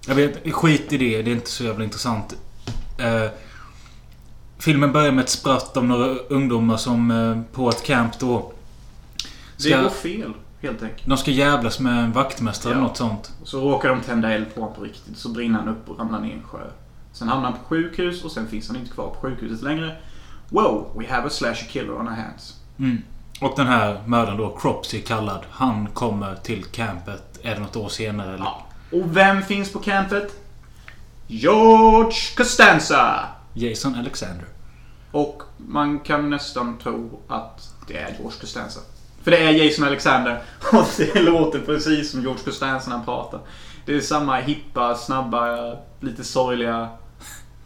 Jag vet, skit i det. Det är inte så jävla intressant. Eh, filmen börjar med ett spratt om några ungdomar som eh, på ett camp då... Det går fel, helt enkelt. De ska jävlas med en vaktmästare eller Ja. något sånt. Så råkar de tända eld på honom på riktigt. Så brinner han upp och ramlar ner i en sjö. Sen hamnar han på sjukhus och sen finns han inte kvar på sjukhuset längre. Wow, we have a slasher killer on our hands. Mm. Och den här mördaren då, Cropsy kallad. Han kommer till campet. Är det något år senare eller? Ja. Och vem finns på campet? George Costanza! Jason Alexander. Och man kan nästan tro att det är George Costanza. För det är Jason Alexander. Och det låter precis som George Costanza när han pratar. Det är samma hippa, snabba, lite sorgliga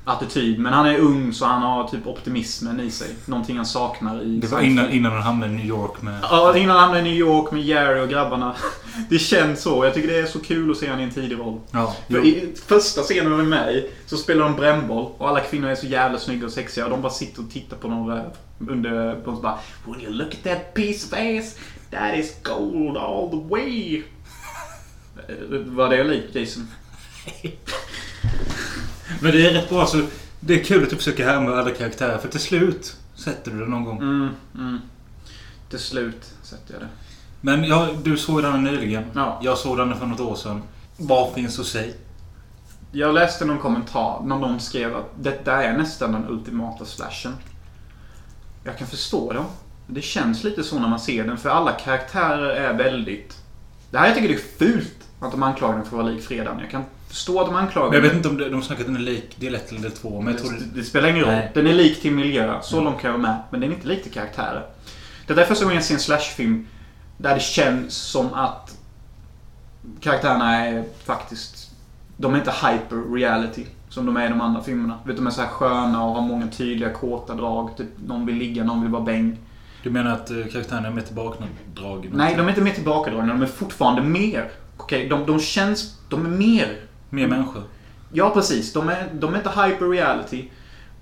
attityd. Men han är ung så han har typ optimismen i sig. Någonting han saknar i Det var innan, innan han hamnade i New York med... Ja, innan han hamnade i New York med Jerry och grabbarna. Det känns så. Jag tycker det är så kul att se honom i en tidig roll. Ja. För i första scenen de är med i så spelar de brännboll och alla kvinnor är så jävla snygga och sexiga och de bara sitter och tittar på någon röv. Under... De bara Will you look at that piece of ass? That is gold all the way. Var det likt Jason? Men det är rätt bra så... Det är kul att du försöker härma alla karaktärer för till slut sätter du det någon gång. Mm, mm. Till slut sätter jag det. Men ja, du såg den nyligen. Ja. Jag såg den för något år sedan. Vad finns att säga? Jag läste någon kommentar när någon skrev att detta är nästan den ultimata slashen. Jag kan förstå det. Det känns lite så när man ser den, för alla karaktärer är väldigt... Det här jag tycker det är fult att de anklagar den för att vara lik Fredagen. Jag kan förstå att de anklagar Men jag vet inte om de, de snackar att den är lik del 1 eller del 2. Men jag tror det, det... det spelar ingen roll. Nej. Den är lik till miljö, så långt kan jag vara med. Men den är inte lik till karaktärer. Det är första gången jag ser en slashfilm där det känns som att karaktärerna är faktiskt... De är inte hyper reality som de är i de andra filmerna. Vet, de är så här sköna och har många tydliga kåta drag. Typ, någon vill ligga, någon vill vara bäng. Du menar att uh, karaktärerna är mer tillbakadragna? Nej, de är inte mer tillbakadragna. De är fortfarande mer. Okej, de, de känns... De är mer. Mer människor? Ja, precis. De är, de är inte hyper reality.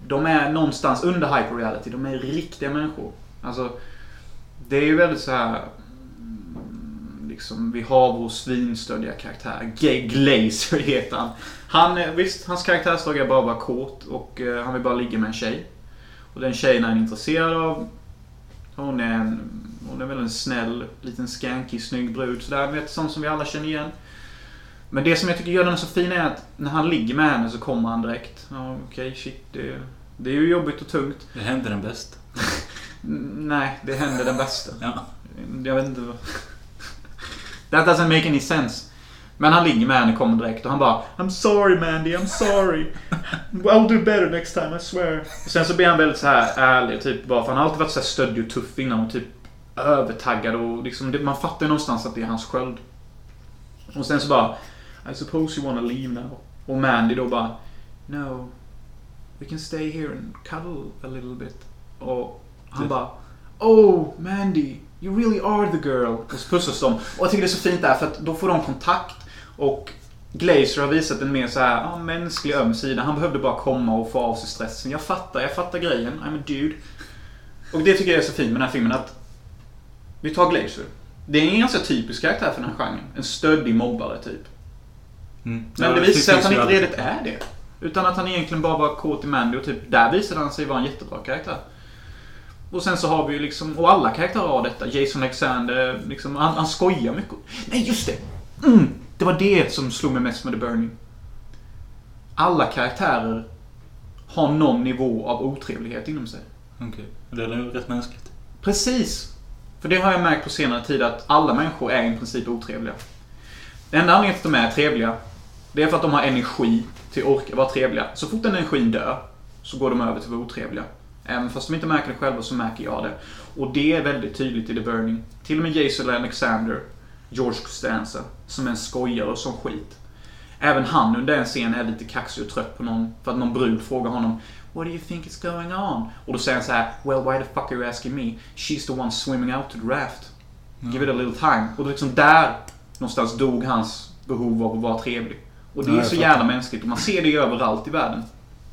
De är någonstans under hyper reality. De är riktiga människor. Alltså, det är ju väldigt så här... Mm, liksom, vi har vår svinstöddiga karaktär. Gay Glazer heter han. han eh, visst, hans karaktärsdrag är bara att vara kåt och eh, han vill bara ligga med en tjej. Och den tjejen är han intresserad av. Hon är, en, hon är väl en snäll, liten skanky, snygg brud. Sådär, vet, sånt som vi alla känner igen. Men det som jag tycker gör den så fin är att när han ligger med henne så kommer han direkt. Ja, okej, shit. Det, det är ju jobbigt och tungt. Det hände den bäst. Mm, Nej, det händer den bästa. Ja. Jag vet inte vad... That doesn't make any sense. Men han ligger med henne, kommer direkt och han bara I'm sorry Mandy, I'm sorry. I'll do better next time, I swear. Och sen så blir han väldigt så här ärlig, typ bara. För han har alltid varit så här stöddig och tuff innan och typ övertaggad och liksom, man fattar ju någonstans att det är hans sköld. Och sen så bara I suppose you wanna leave now. Och Mandy då bara No. We can stay here and cuddle a little bit. Och han bara Oh, Mandy. You really are the girl. Och så pussas de. Och jag tycker det är så fint där för att då får de kontakt. Och Glazer har visat en mer så här, ja, mänsklig öm sida. Han behövde bara komma och få av sig stressen. Jag fattar, jag fattar grejen. I'm a dude. Och det tycker jag är så fint med den här filmen att vi tar Glazer. Det är en ganska typisk karaktär för den här genren. En stöddig mobbare typ. Mm. Men Ja, det visar sig att han inte redigt är det. Utan att han egentligen bara var kåt i Mandy och typ där visade han sig vara en jättebra karaktär. Och sen så har vi ju liksom, och alla karaktärer har detta. Jason Alexander, liksom, han, han skojar mycket. Nej, just det! Mm, det var det som slog mig mest med The Burning. Alla karaktärer har någon nivå av otrevlighet inom sig. Okej. Det är ju rätt mänskligt. Precis. För det har jag märkt på senare tid att alla människor är i princip otrevliga. Den enda anledningen till att de är trevliga, det är för att de har energi till att orka vara trevliga. Så fort den energin dör, så går de över till att vara otrevliga. Även fast de inte märker det själva så märker jag det. Och det är väldigt tydligt i The Burning. Till och med Jason Alexander, George Costanza, som är en skojare och som skit. Även han under en scen är lite kaxig och trött på någon. För att någon brud frågar honom What do you think is going on? Och då säger han så här Well, why the fuck are you asking me? She's the one swimming out to the raft. Give it a little time. Och liksom där någonstans dog hans behov av att vara trevlig. Och det Ja, är så jävla mänskligt. Och man ser det överallt i världen.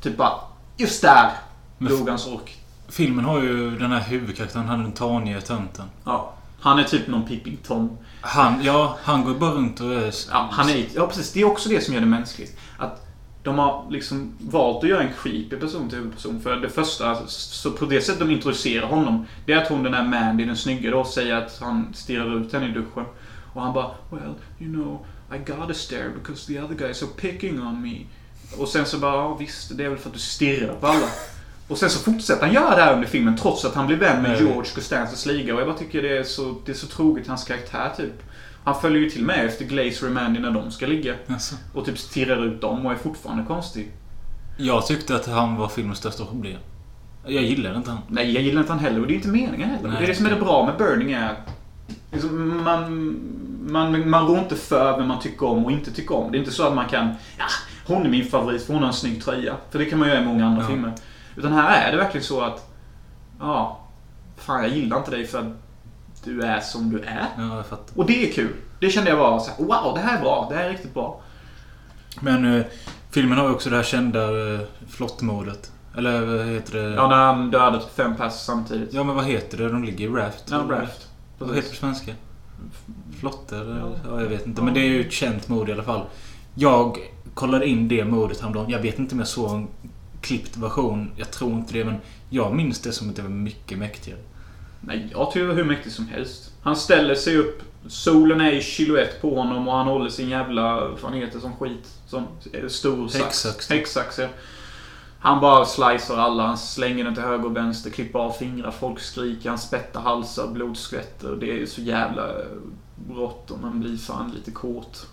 Typ bara, just där dog hans ork. Filmen har ju den här huvudkaraktären, han den tanige tönten. Ja. Han är typ någon Peeping Tom. Han, ja, han går bara runt och är... Ja, han är, ja, precis. Det är också det som gör det mänskligt. Att de har liksom valt att göra en creepy person till huvudperson. För det första, så på det sättet de introducerar honom, det är att hon den här Mandy, den snygga då, säger att han stirrar ut henne i duschen. Och han bara, well, you know, I gotta stare because the other guys are picking on me. Och sen så bara, ja visst, det är väl för att du stirrar på alla. Och sen så fortsätter han göra det här under filmen trots att han blir vän med. George Costanzas liga. Och jag bara tycker det är så, det är så troget hans karaktär typ. Han följer ju till med efter Glazer och Mandy när de ska ligga. Alltså, Och typ stirrar ut dem och är fortfarande konstig. jag tyckte att han var filmens största problem. Jag gillade inte han. Nej, jag gillar inte han heller och det är inte meningen heller. Nej. det är det som är det bra med Burning är liksom, man, man, man rår inte för vem man tycker om och inte tycker om. Det är inte så att man kan, ja, hon är min favorit för hon har en snygg tröja. För det kan man göra i många andra Ja. filmer. Utan här är det verkligen så att, ja, fan jag gillar inte dig för att du är som du är. Ja. Och det är kul. Det kände jag var så här, wow, det här är bra. Det här är riktigt bra. Men eh, filmen har ju också det här kända eh, flottmordet. Eller vad heter det? Ja, när han dödade typ fem pers samtidigt. Ja, men vad heter det? De ligger i raft. Ja, Raft. Vad heter det på svenska? Flotte eller? Ja. Ja. jag vet inte. Men det är ju ett känt mord i alla fall. Jag kollade in det mordet häromdagen. Jag vet inte om jag såg en klippt version. Jag tror inte det, men jag minns det som att det var mycket mäktigare. Nej, jag tycker det var hur mäktigt som helst. Han ställer sig upp, solen är i silhuett på honom och han håller sin jävla, vad fan heter som skit? Som eh, stor sax. Häcksax. Häcksax, ja. Han bara slicear alla, han slänger den till höger och vänster, klipper av fingrar, folk skriker, han spettar halsar, blod skvätter. Det är så jävla eh, bråttom, man blir fan lite kåt.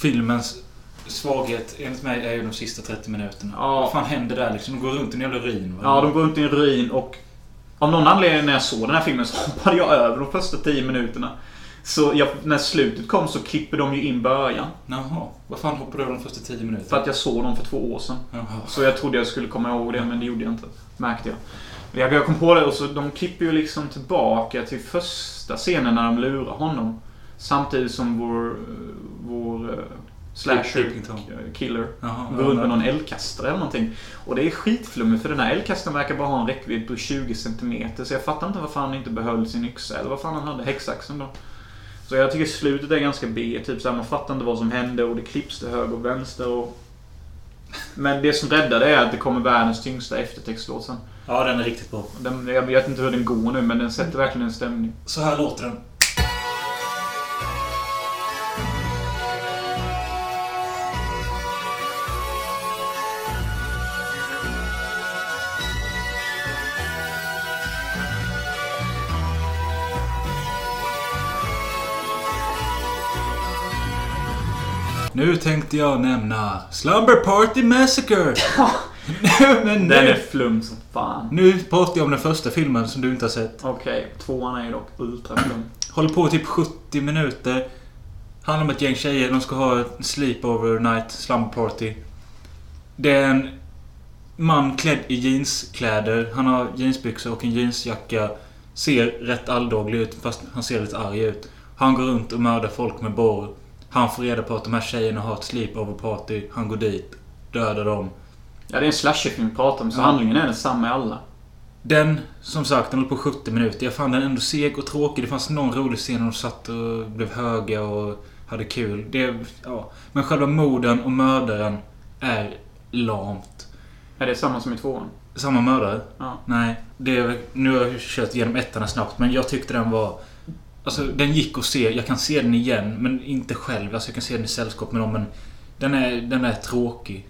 Filmens svaghet enligt mig är ju de sista 30 minuterna. Ja. Vad fan händer där liksom? De går runt i en jävla ruin. Ja, de går runt i en ruin och av någon anledning när jag såg den här filmen så hoppade jag över de första 10 minuterna. Så jag, när slutet kom så klipper de ju in början. Jaha. Vad fan hoppade du över de första 10 minuterna? För att jag såg dem för två år sedan. Jaha. Så jag trodde jag skulle komma ihåg det, men det gjorde jag inte. Märkte jag. Jag, jag kom på det och så de klipper ju liksom tillbaka till första scenen när de lurar honom. Samtidigt som vår, vår eh, slasher killer Jaha, går runt med någon eldkastare eller någonting. Och det är skitflummigt för den här eldkastaren verkar bara ha en räckvidd på 20 cm. Så jag fattar inte varför han inte behöll sin yxa eller vad fan han hade häcksaxen då. Så jag tycker slutet är ganska B. Typ så här, man fattar inte vad som hände och det klipps till höger och vänster och... Men det som räddar det är att det kommer världens tyngsta eftertextlåt sen. Ja, den är riktigt bra. Den, jag vet inte hur den går nu men den sätter verkligen en stämning. Så här låter den. Nu tänkte jag nämna Slumber Party Massacre. nu, men Den är nu, flum som fan. nu pratar jag om den första filmen som du inte har sett. Okej, tvåan är ju dock ultraflum. Håller på typ 70 minuter. Handlar om ett gäng tjejer. De ska ha ett sleepover night slumber party. Det är en man klädd i jeanskläder. Han har jeansbyxor och en jeansjacka. Ser rätt alldaglig ut fast han ser lite arg ut. Han går runt och mördar folk med borr. Han får reda på att de här tjejerna har ett sleepover party. Han går dit. Dödar dem. Ja, det är en slasherfilm vi pratar om så Ja. handlingen är densamma i alla. Den, som sagt, den höll på 70 minuter. Jag fann den ändå seg och tråkig. Det fanns någon rolig scen när de satt och blev höga och hade kul. Det, ja. Men själva morden och mördaren är lamt. Är det samma som i tvåan? Samma mördare? Ja. Nej. Det nu har jag kört igenom ettan snabbt, men jag tyckte den var... Alltså, den gick att se. Jag kan se den igen, men inte själv. Alltså, jag kan se den i sällskap med dem, men... Den är, den är tråkig.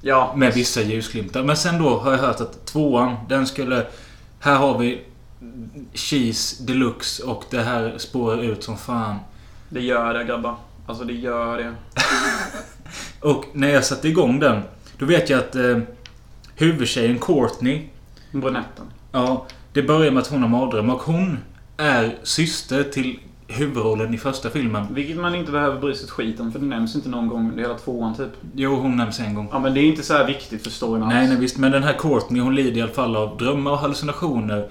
Ja. Med vissa ljusglimtar. Men sen då har jag hört att tvåan, den skulle... Här har vi cheese deluxe och det här spårar ut som fan. Det gör det grabbar. Alltså det gör det. Och när jag satte igång den, då vet jag att eh, huvudtjejen Courtney, Brunetten. Ja, det börjar med att hon har mardrömmar och hon är syster till huvudrollen i första filmen. Vilket man inte behöver bry sig ett skit om för det nämns inte någon gång under hela tvåan typ. Jo, hon nämns en gång. Ja men det är inte så här viktigt för storyn alls. Nej, nej visst. Men den här Courtney hon lider i alla fall av drömmar och hallucinationer.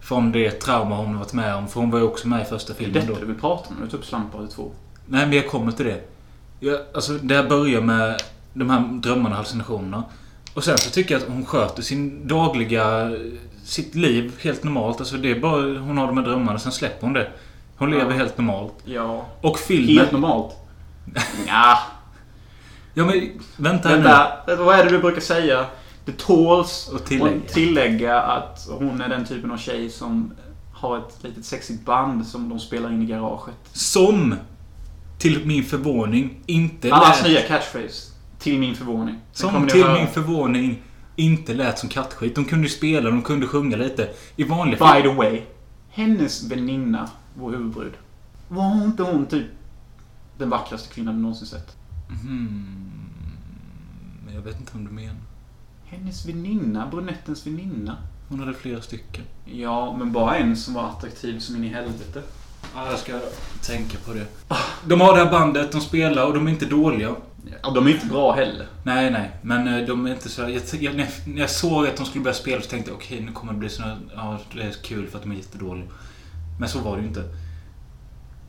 Från det trauma hon varit med om. För hon var ju också med i första Det är filmen då. detta du vill prata om. Du tar upp Slump 2. Nej, men jag kommer till det. Jag, alltså, det här börjar med de här drömmarna och hallucinationerna. Och sen så tycker jag att hon sköter sin dagliga... Sitt liv helt normalt. Alltså det är bara... Hon har de här drömmarna, sen släpper hon det. Hon lever Ja. helt normalt. Ja. Och filmen... Helt normalt. ja. Ja men vänta här nu. Vänta, vad är det du brukar säga? Det tåls Och tillägga. att tillägga att hon är den typen av tjej som har ett litet sexigt band som de spelar in i garaget. Som, till min förvåning, inte Allas lät... nya catchphrase. Till min förvåning. Som till höra. min förvåning inte lät som kattskit. De kunde spela, de kunde sjunga lite. I vanliga By the way. Hennes väninna, vår huvudbrud. Var inte hon typ den vackraste kvinnan du någonsin sett? Men jag vet inte om du menar. Hennes väninna, brunettens väninna. Hon hade flera stycken. Ja, men bara en som var attraktiv som in i helvete. Ja, jag ska tänka på det. De har det här bandet, de spelar och de är inte dåliga. Ja, de är inte bra heller. Nej, nej. Men eh, de är inte så... Jag, jag, när jag- såg att de skulle börja spela så tänkte jag okej, nu kommer det bli så... Ja, det är kul för att de är jättedåliga. Men så var det ju inte.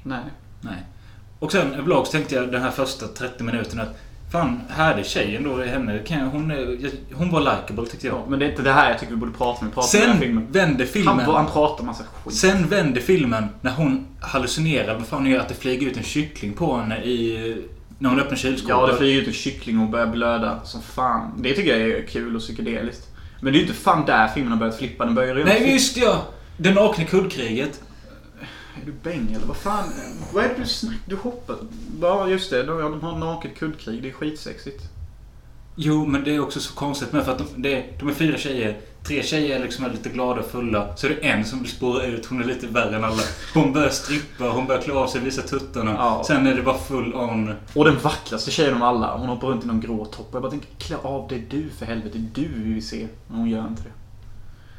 Nej. Nej. Och sen överlag så tänkte jag den här första 30 minuterna att Fan, härlig tjej ändå henne. Hon, hon var likeable tyckte jag. Ja, men det är inte det här jag tycker vi borde prata om. Vi pratar om Sen filmen. vänder filmen. Han, han pratar massa skit. Sen vänder filmen när hon hallucinerar. Vad fan hon gör att det flyger ut en kyckling på henne i... När hon öppnar kylskåpet. Ja, det flyger ut en kyckling och börjar blöda som fan. Det tycker jag är kul och psykedeliskt. Men det är ju inte fan där filmen har börjat flippa. Den börjar ju Nej, just ja! Det nakna kuddkriget. Är du bäng eller vad fan? Vad är det du snackar? Du hoppar. Ja, just det. De, de har naket kuddkrig. Det är skitsexigt. Jo, men det är också så konstigt med för att de, det, är- de är fyra tjejer. Tre tjejer liksom är lite glada och fulla. Så är det en som spårar ut. Hon är lite värre än alla. Hon börjar strippa, hon börjar klä av sig, visa tuttarna. Ja. Sen är det bara full on. Och den vackraste tjejen av alla. Hon hoppar runt i någon grå topp. Jag bara tänker, klä av dig du för helvete. Du vi vill se. Men hon gör inte det.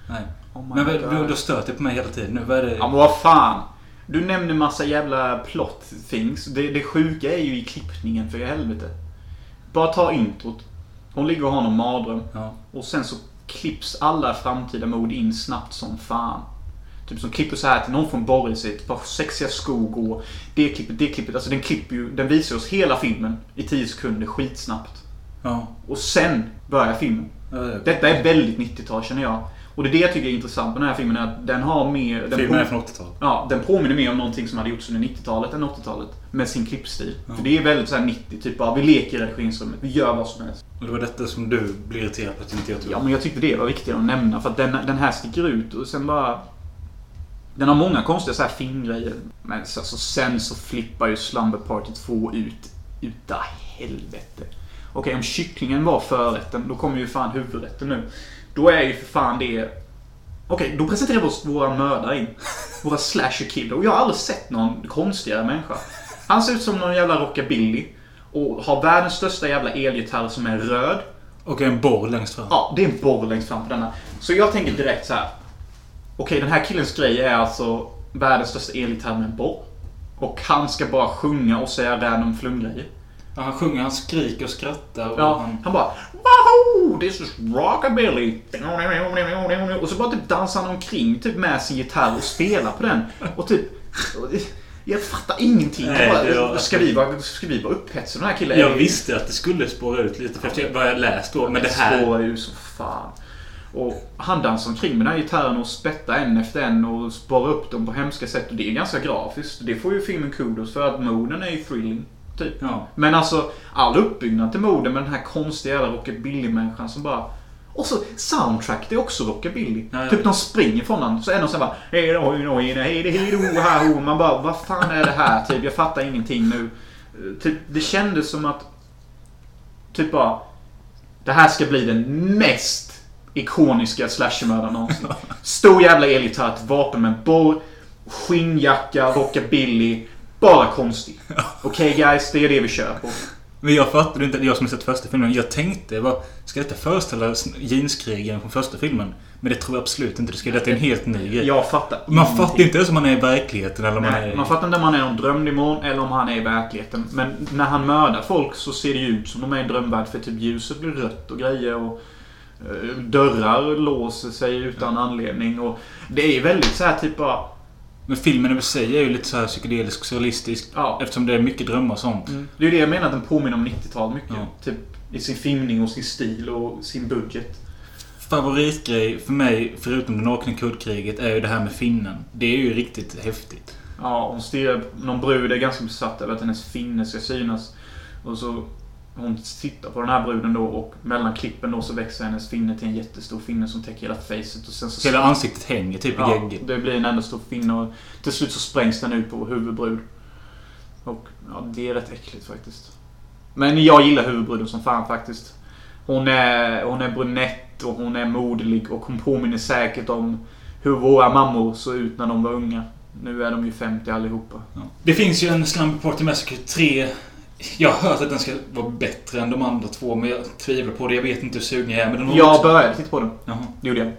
Nej. Oh Men God. du, du dig på mig hela tiden nu. Vad är det? Ja men vad fan. Du nämner massa jävla plot things. Det, det sjuka är ju i klippningen för helvete. Bara ta introt. Hon ligger och har någon mardröm. Ja. Och sen så klipps alla framtida mord in snabbt som fan. Typ som klipper så här till någon från Boris i ett par sexiga skor går. Det klippet, det klippet. Alltså den klipper ju, den visar oss hela filmen i 10 sekunder skitsnabbt. Ja. Och sen börjar filmen. Ja, ja. Detta är väldigt 90-tal känner jag. Och det är det jag tycker är intressant med den här filmen. Är att den har mer... Den Filmen är från 80-talet. Ja, den påminner mer om någonting som hade gjorts under 90-talet än 80-talet. Med sin klippstil. Ja. För det är väldigt så här 90, typ bara vi leker i redigeringsrummet, vi gör vad som helst. Och det var detta som du blev irriterad på att inte jag tog Ja, men jag tyckte det var viktigt att nämna för att den, den här sticker ut och sen bara... Den har många konstiga så här filmgrejer. Men så, så sen så flippar ju Slumber Party 2 ut utav helvete. Okej, om kycklingen var förrätten, då kommer ju fan huvudrätten nu. Då är ju för fan det... Okej, då presenterar vi oss våra mördare in. Våra slasher killer. Och jag har aldrig sett någon konstigare människa. Han ser ut som någon jävla rockabilly. Och har världens största jävla elgitarr som är röd. Och en borr längst fram. Ja, det är en borr längst fram på denna. Så jag tänker direkt så här. Okej, den här killens grej är alltså världens största elgitarr med en borr. Och han ska bara sjunga och säga random flumgrejer. Ja, han sjunger, han skriker och skrattar. Och Ja, han... han bara Wahoo! This is rockabilly! Och så bara typ dansar han omkring typ med sin gitarr och spelar på den. Och typ... Jag fattar ingenting. Nej, Jag bara, var- ska, vi vara, ska vi vara upphetsade den här killen? Jag visste att det skulle spåra ut lite för efter vad jag läst då. Men det här... spårar ju så fan. Och han dansar omkring med den här gitarren och spettar en efter en och sparar upp dem på hemska sätt. Och det är ganska grafiskt. Det får ju filmen kudos för att moden är ju thrilling. Typ. Ja. Men alltså, all uppbyggnad till morden med den här konstiga jävla rockabilly-människan som bara... Och så soundtrack, det är också rockabilly. Ja, ja. Typ de springer från honom, så är de så här bara... Hej då, hej då, hej här, ho. Man bara, vad fan är det här? Typ, jag fattar ingenting nu. Eh, Typ, det kändes som att... Typ bara... Det här ska bli den mest ikoniska slashermördaren någonsin. Stor jävla elgitarr, ett vapen med borr, skinnjacka, rockabilly. Bara konstig. Okej guys, det är det vi kör på. Men jag fattade inte, jag som har sett första filmen. Jag tänkte, vad, ska detta föreställa jeanskrigaren från första filmen? Men det tror jag absolut inte. Det ska detta är en helt ny grej. Jag fattar Man ingenting. fattar inte ens om man är i verkligheten eller om man Nej, är... man fattar inte om han är en drömdemon eller om han är i verkligheten. Men när han mördar folk så ser det ju ut som de är i en drömvärld. För typ ljuset blir rött och grejer. Och eh, dörrar låser sig utan anledning. Och det är ju väldigt så här typ bara... Men filmen i sig är ju lite så här psykedelisk, surrealistisk. Ja. Eftersom det är mycket drömmar och sånt. Det är ju det jag menar att den påminner om 90-tal mycket. Ja. Typ i sin filmning och sin stil och sin budget. Favoritgrej för mig, förutom det nakna kuddkriget, är ju det här med finnen. Det är ju riktigt häftigt. Ja, hon stirrar... Någon brud är ganska besatt över att hennes finne ska synas. Och så... Hon tittar på den här bruden då och mellan klippen då så växer hennes finne till en jättestor finne som täcker hela facet. Och sen så Hela ansiktet hänger typ i Ja, gegget. det blir en enda stor finne och till slut så sprängs den ut på vår huvudbrud. Och ja, det är rätt äckligt faktiskt. Men jag gillar huvudbruden som fan faktiskt. Hon är, hon är brunett och hon är moderlig och hon påminner säkert om hur våra mammor såg ut när de var unga. Nu är de ju 50 allihopa. Ja. Det finns ju en Slumber Party Massacre 3. Jag har hört att den ska vara bättre än de andra två, men jag tvivlar på det. Jag vet inte hur sugen jag är. Men den Jag också... började titta på den. Jaha, Det gjorde jag.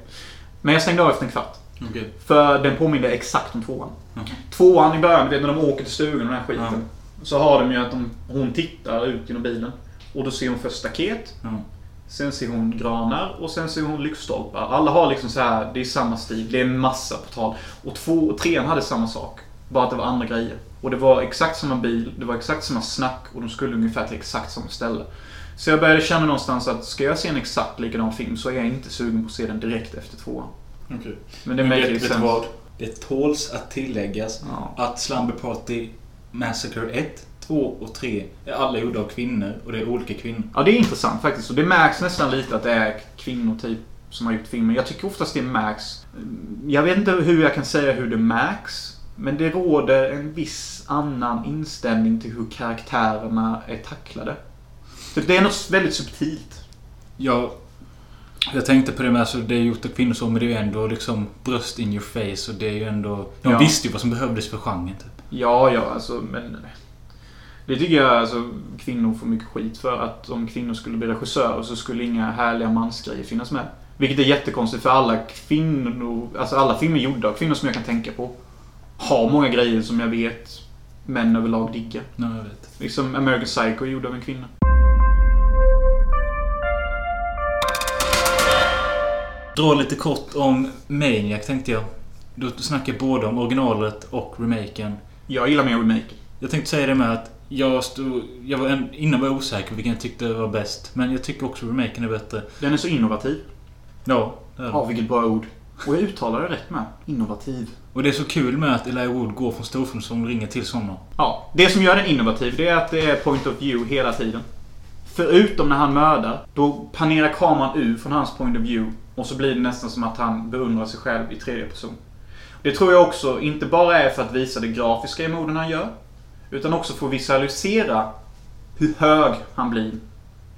Men jag stängde av efter en kvart. okej. För den påminner exakt om tvåan. Okej. Tvåan i början, vet när de åker till stugan och den här skiten. Ja. Så har de ju att de, hon tittar ut genom bilen. Och då ser hon först staket. Ja. Sen ser hon granar och sen ser hon lyktstolpar. Alla har liksom så här, det är samma stil. Det är en massa på tal. Och två och trean hade samma sak. Bara att det var andra grejer. Och det var exakt samma bil, det var exakt samma snack och de skulle ungefär till exakt samma ställe. Så jag började känna någonstans att ska jag se en exakt likadan film så är jag inte sugen på att se den direkt efter tvåan. Okej. Men det Men vet, vad? Det tåls att tilläggas Ja. att Slumber Party Massacre 1, 2 och 3 är alla gjorda av kvinnor och det är olika kvinnor. Ja, det är intressant faktiskt. Och det märks nästan lite att det är kvinnor typ som har gjort filmen. Jag tycker oftast det märks. Jag vet inte hur jag kan säga hur det märks. Men det råder en viss annan inställning till hur karaktärerna är tacklade. Så det är något väldigt subtilt. Jag, jag tänkte på det med alltså, det är gjort av kvinnor så, men det är ju ändå liksom bröst in your face och det är ju ändå... De Ja. visste ju vad som behövdes för genren typ. Ja, ja, alltså men... Det tycker jag alltså kvinnor får mycket skit för. Att om kvinnor skulle bli regissörer så skulle inga härliga mansgrejer finnas med. Vilket är jättekonstigt för alla kvinnor, alltså alla filmer gjorda av kvinnor som jag kan tänka på. Har många grejer som jag vet män överlag diggar. Ja, jag vet. Liksom American Psycho är gjord av en kvinna. Dra lite kort om Maniac tänkte jag. Då snackar både om originalet och remaken. Jag gillar mer remake. Jag tänkte säga det med att jag stod... Jag var en, innan var jag osäker vilken jag tyckte var bäst. Men jag tycker också remaken är bättre. Den är så innovativ. Ja. Ja, vilket bra ord. Och jag uttalar det rätt med. Innovativ. Och det är så kul med att Elijah Wood går från storfilm som ringer till sådana. Ja, det som gör den innovativ det är att det är point of view hela tiden. Förutom när han mördar, då panerar kameran ur från hans point of view. Och så blir det nästan som att han beundrar sig själv i tredje person. Det tror jag också inte bara är för att visa det grafiska i morden han gör. Utan också för att visualisera hur hög han blir.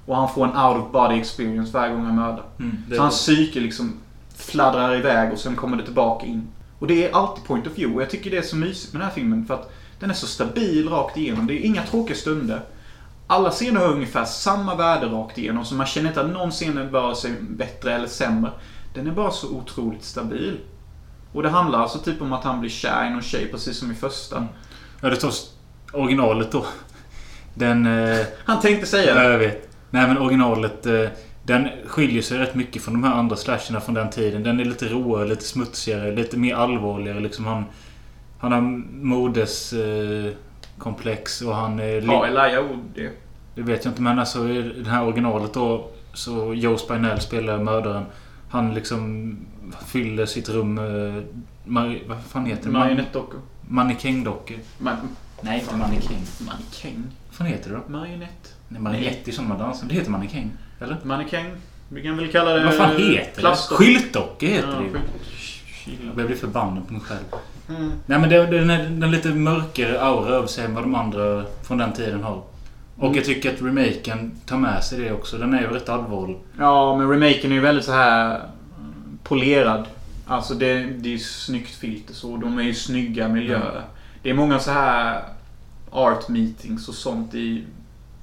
Och han får en out of body experience varje gång han mördar. Mm, Så hans psyke liksom fladdrar iväg och sen kommer det tillbaka in. Och det är alltid point of view. Och jag tycker det är så mysigt med den här filmen för att den är så stabil rakt igenom. Det är inga tråkiga stunder. Alla scener har ungefär samma värde rakt igenom. Så man känner inte att någon scen är vare sig bättre eller sämre. Den är bara så otroligt stabil. Och det handlar alltså typ om att han blir kär i någon tjej precis som i första. Ja, det tar originalet då. Den... Eh, Han tänkte säga ja, det. jag vet. Nej, men originalet... Eh, den skiljer sig rätt mycket från de här andra slasherna från den tiden. Den är lite råare, lite smutsigare, lite mer allvarligare. Liksom han, han har modes... Eh, och han är... Ja, Elijah Wood det. Det vet jag inte men alltså i det här originalet då så Joe Spinell spelar mördaren. Han liksom fyller sitt rum med... Mar- vad fan heter det? Marionettdockor. Mannekängdockor. Ma- Nej, inte mannekäng. Mannekäng. Vad fan heter det då? Marionett. Nej, manekett är sån man dansar. Det heter mannekäng. Eller? Mannekäng. Vi kan väl kalla det... vad fan heter det? Skyltdockor heter Ja, det ju. Jag blir förbannad på mig själv. Mm. Nej men det, den är den lite mörkare aura över sig än vad de andra från den tiden har. Och Mm. jag tycker att remaken tar med sig det också. Den är ju rätt allvarlig. Ja, men remaken är ju väldigt så här mm, polerad. Alltså det, det är ju snyggt filter så. De är ju snygga miljöer. Det är många så här art meetings och sånt i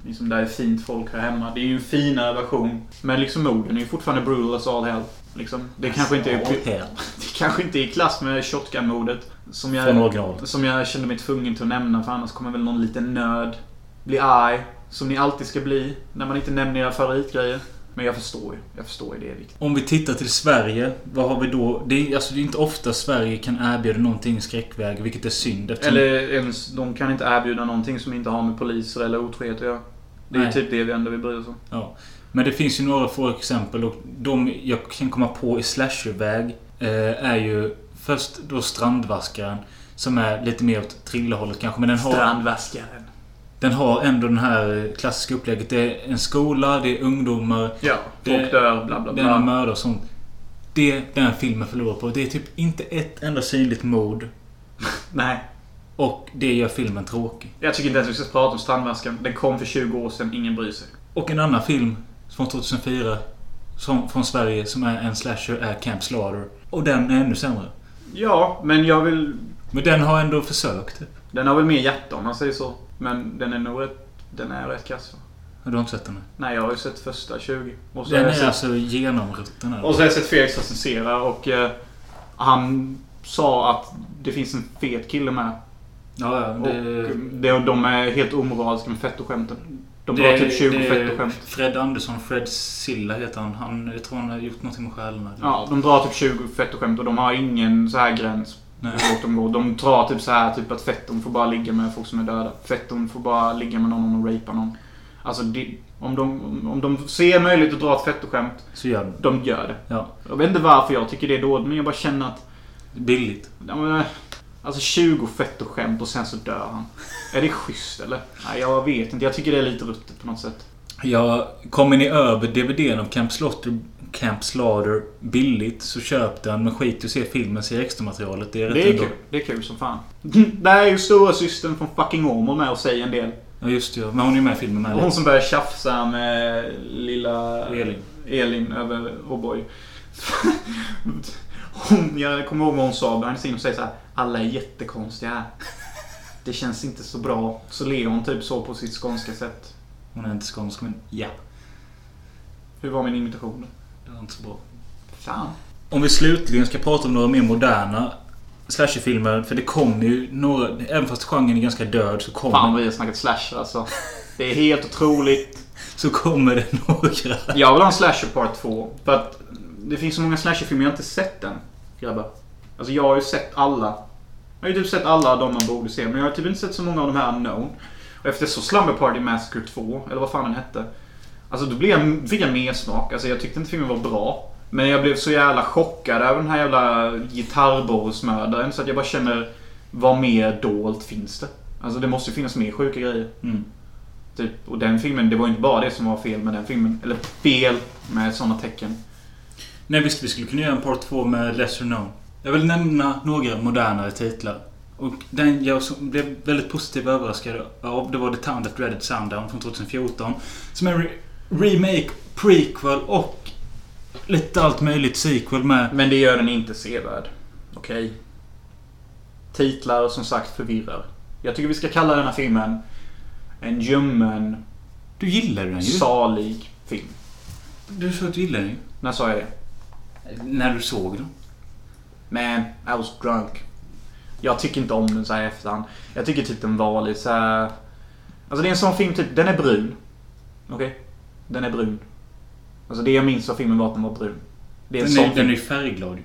Liksom där är fint folk här hemma. Det är ju en finare version. Men liksom morden är ju fortfarande brutal as all hell. Liksom. Det kanske inte är... Hell. Det kanske inte är i klass med Shotgun-mordet. Som jag, som jag kände mig tvungen till att nämna för annars kommer väl någon liten nörd bli arg. Som ni alltid ska bli när man inte nämner era favoritgrejer. Men jag förstår ju. Jag förstår ju det är viktigt. Om vi tittar till Sverige, vad har vi då? Det är, alltså, det är inte ofta Sverige kan erbjuda någonting i skräckväg, vilket är synd. Eftersom, Eller ens, de kan inte erbjuda någonting som inte har med poliser eller otrohet att göra. Det är Nej. typ det vi ändå vill bry oss om. ja. Men det finns ju några få exempel och de jag kan komma på i slasherväg eh, är ju först då Strandvaskaren. Som är lite mer åt thrillerhållet kanske, men den har... Strandvaskaren. Den har ändå den här klassiska upplägget. Det är en skola, det är ungdomar, Ja, folk Det- dör, bla bla det är bla. mördare och sånt. Det den filmen förlorar på. Det är typ inte ett enda synligt mord. Nej. Och det gör filmen tråkig. Jag tycker inte ens vi ska prata om Strandvaskaren. Den kom för 20 år sedan, ingen bryr sig. Och en annan film från 2004 som, från Sverige som är en slasher är Camp Slaughter. Och den är ännu sämre. Ja, men jag vill... Men den har ändå försökt. Typ. Den har väl mer hjärta om man säger så. Men den är nog rätt... Den är rätt kass va? Har du inte sett den? Nej, jag har ju sett första 20. Och så Den har är sett, alltså genomrutten. och så har jag sett Felix recensera och eh, han sa att det finns en fet kille med. Ja, ja. Och Det, det, de är helt omoraliska med fettoskämten. De det- drar typ 20 det- fettoskämt. Fred Andersson, Fred Silla heter han. han. Jag tror han har gjort någonting med eller- Ja, de drar typ 20 fettoskämt och de har ingen så här gräns Nej. de går. De drar typ så här typ att fetton får bara ligga med folk som är döda. Fetton får bara ligga med någon och rapea någon. Alltså det, om, de, om de ser möjlighet att dra ett fettoskämt, Så gör den. de gör det. Ja. Jag vet inte varför jag tycker det är dåligt, men jag bara känner att... Billigt. Ja, men, alltså 20 fettoskämt och sen så dör han. Är det schysst eller? Nej, jag vet inte. Jag tycker det är lite ruttet på något sätt. Ja, kommer ni över DVDn av Camp Slaughter, Camp Slaughter billigt så köp den. Men skit i att se filmen, se extra-materialet. Det är Det är ändå. kul. Det är kul som fan. Där är ju stora systern från fucking Åmål med och säger en del. Ja, just det. ja. Men hon är ju med i filmen med. Hon som börjar tjafsa med lilla Elin. Elin över O'boy. Hon, jag kommer ihåg vad hon sa behind the scene och säger så här. Alla är jättekonstiga här. Det känns inte så bra. Så ler hon typ så på sitt skånska sätt. Hon är inte skånsk, men ja. Hur var min imitation? Det var inte så bra. Fan. Om vi slutligen ska prata om några mer moderna slasherfilmer. För det kommer ju några... Även fast genren är ganska död så kommer, Fan vad vi har snackat slasher alltså. Det är helt otroligt. så kommer det några. Jag vill ha en slasher part 2. För att det finns så många slasherfilmer jag inte sett än. Grabbar. Alltså jag har ju sett alla. Jag har ju typ sett alla de man borde se. Men jag har typ inte sett så många av de här unknown. Och efter så Slumber Party Massacre 2, eller vad fan den hette. Alltså då blev jag, fick jag mer smak. Alltså jag tyckte inte filmen var bra. Men jag blev så jävla chockad över den här jävla gitarrborrsmördaren. Så att jag bara känner, vad mer dolt finns det? Alltså det måste ju finnas mer sjuka grejer. Mm. Typ, och den filmen, det var ju inte bara det som var fel med den filmen. Eller fel med sådana tecken. Nej visst, vi skulle kunna göra en Part 2 med Lesser Known. Jag vill nämna några modernare titlar. Och den jag blev väldigt positivt överraskad av, det var The Town That Dreaded Sundown från 2014. Som är en re- remake, prequel och lite allt möjligt sequel med. Men det gör den inte sevärd. Okej? Titlar som sagt förvirrar. Jag tycker vi ska kalla den här filmen en ljummen, Du gillar den ju. salig film. Du sa att du gillar den ju. När sa jag det? När du såg den. Man, I was drunk. Jag tycker inte om den så här i efterhand. Jag tycker typ den var lite så här... Alltså det är en sån film typ, den är brun. Okej? Den är brun. Alltså det jag minns av filmen var att den var brun. Det är en Den är, den är färgglad.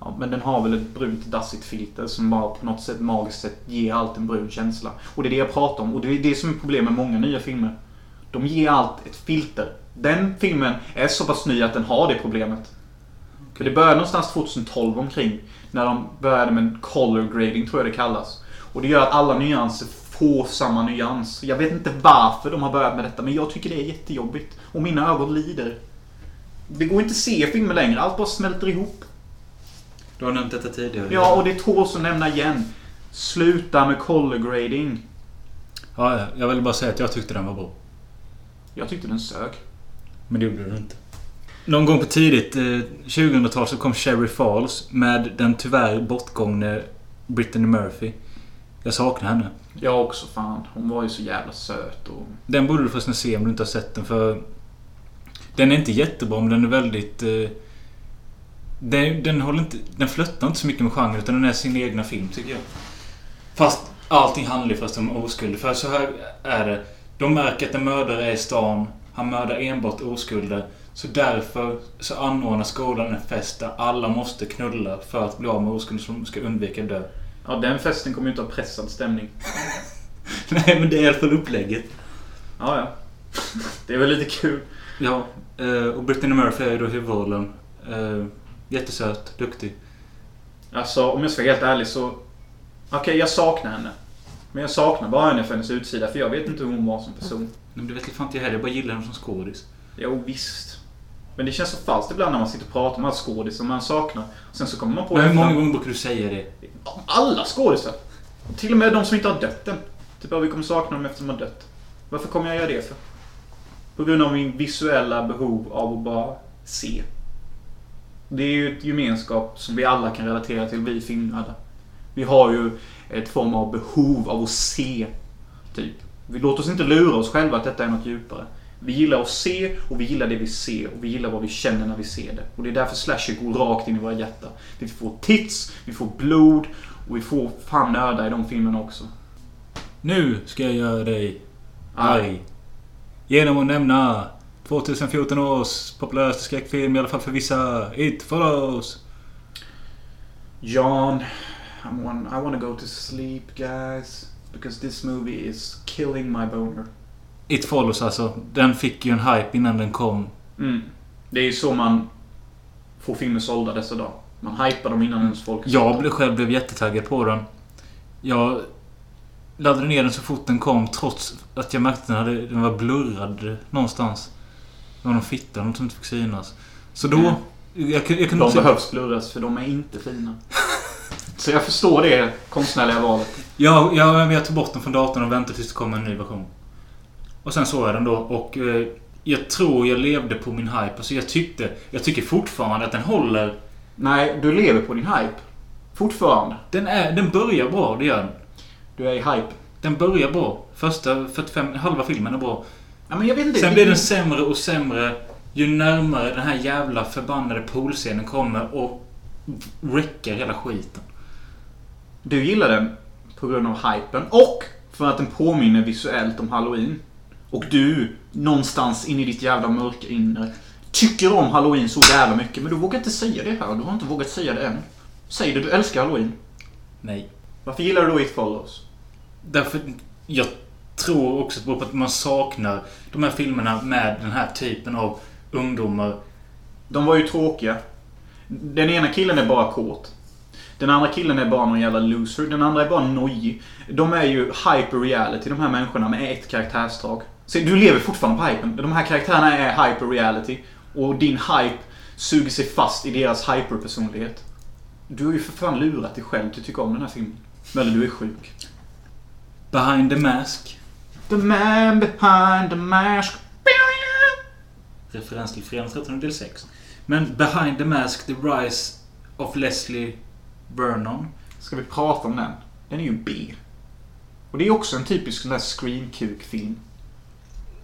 Ja, men den har väl ett brunt dassigt filter som bara på något sätt magiskt sätt ger allt en brun känsla. Och det är det jag pratar om. Och det är det som är problemet med många nya filmer. De ger allt ett filter. Den filmen är så pass ny att den har det problemet. För det började någonstans 2012 omkring. När de började med color grading, tror jag det kallas. Och det gör att alla nyanser får samma nyans. Jag vet inte varför de har börjat med detta, men jag tycker det är jättejobbigt. Och mina ögon lider. Det går inte att se filmer längre, allt bara smälter ihop. Du har nämnt detta tidigare. Ja, och det tåls att nämna igen. Sluta med color grading. ja, ja. Jag vill bara säga att jag tyckte den var bra. Jag tyckte den sög. Men det gjorde du inte. Någon gång på tidigt eh, 2000-tal så kom Sherry Falls med den tyvärr bortgångne Brittany Murphy. Jag saknar henne. Jag också fan. Hon var ju så jävla söt och... Den borde du förresten se om du inte har sett den för... Den är inte jättebra men den är väldigt... Eh, den, den håller inte... Den flöttar inte så mycket med genren utan den är sin egna film tycker jag. Fast allting handlar ju förresten om oskuld. För så här är det. De märker att en mördare är i stan. Han mördar enbart oskulder. Så därför så anordnar skolan en fest där alla måste knulla för att bli av med oskulder som ska undvika dö. Ja, den festen kommer ju inte ha pressad stämning. Nej men det är i alla fall upplägget. Ja, ja. Det är väl lite kul. Ja, eh, och Brittany Murphy är ju då huvudrollen. Eh, Jättesöt, duktig. Alltså, om jag ska vara helt ärlig så... Okej, jag saknar henne. Men jag saknar bara henne för hennes utsida, för jag vet inte hur hon var som person. Men det vet fan inte jag heller. Jag bara gillar henne som skådis. Jo, visst. Men det känns så falskt ibland när man sitter och pratar om alla skådisar man saknar. Sen så kommer man på... Men hur många gånger brukar du säga det? Alla skådisar. Till och med de som inte har dött än. Typ att vi kommer sakna dem efter de har dött. Varför kommer jag göra det för? På grund av min visuella behov av att bara se. Det är ju ett gemenskap som vi alla kan relatera till, vi filmnördar. Vi har ju ett form av behov av att se. Typ. Vi låter oss inte lura oss själva att detta är något djupare. Vi gillar att se och vi gillar det vi ser och vi gillar vad vi känner när vi ser det. Och det är därför slasher går rakt in i våra hjärtan. Vi får tits, vi får blod och vi får fan nörda i de filmerna också. Nu ska jag göra dig arg. Genom att nämna 2014 års populäraste skräckfilm, i alla fall för vissa. It follows. John, I'm one, I wanna go to sleep guys. Because this movie is killing my boner. It follows alltså. Den fick ju en hype innan den kom. Mm. Det är ju så man får filmer sålda dessa dagar. Man hypar dem innan ens folk Jag blev, själv blev jättetaggad på den. Jag laddade ner den så fort den kom trots att jag märkte att den, hade, den var blurrad någonstans. Det var någon fitta något som inte fick synas. Så då... Mm. Jag, jag kunde De också... behövs blurras för de är inte fina. Så jag förstår det konstnärliga valet. Ja, ja, jag tog bort den från datorn och väntade tills det kom en ny version. Och sen såg jag den då och eh, jag tror jag levde på min hype. Alltså jag tyckte... Jag tycker fortfarande att den håller. Nej, du lever på din hype. Fortfarande. Den, är, den börjar bra, det gör den. Du är i hype. Den börjar bra. Första 45... Halva filmen är bra. Ja, men jag vet inte. Sen blir den sämre och sämre ju närmare den här jävla förbannade poolscenen kommer och wreckar hela skiten. Du gillar den på grund av hypen och för att den påminner visuellt om Halloween. Och du, någonstans in i ditt jävla mörka inre, tycker om Halloween så jävla mycket. Men du vågar inte säga det här. Du har inte vågat säga det än. Säg det, du älskar Halloween. Nej. Varför gillar du då It Follows? Därför... Jag tror också på att man saknar de här filmerna med den här typen av ungdomar. De var ju tråkiga. Den ena killen är bara kåt. Den andra killen är bara någon jävla loser. Den andra är bara nojig. De är ju hyper reality, de här människorna, med ett karaktärsdrag. Så du lever fortfarande på hypen. De här karaktärerna är hyper reality. Och din hype suger sig fast i deras hyperpersonlighet. Du har ju för fan lurat dig själv att tycka om den här filmen. Eller du är sjuk. Behind the Mask. The man behind the mask. Referens till Fredagen 13 del 6. Men Behind the Mask, The Rise of Leslie Vernon. Ska vi prata om den? Den är ju B. Och det är också en typisk sån där screenkuk-film.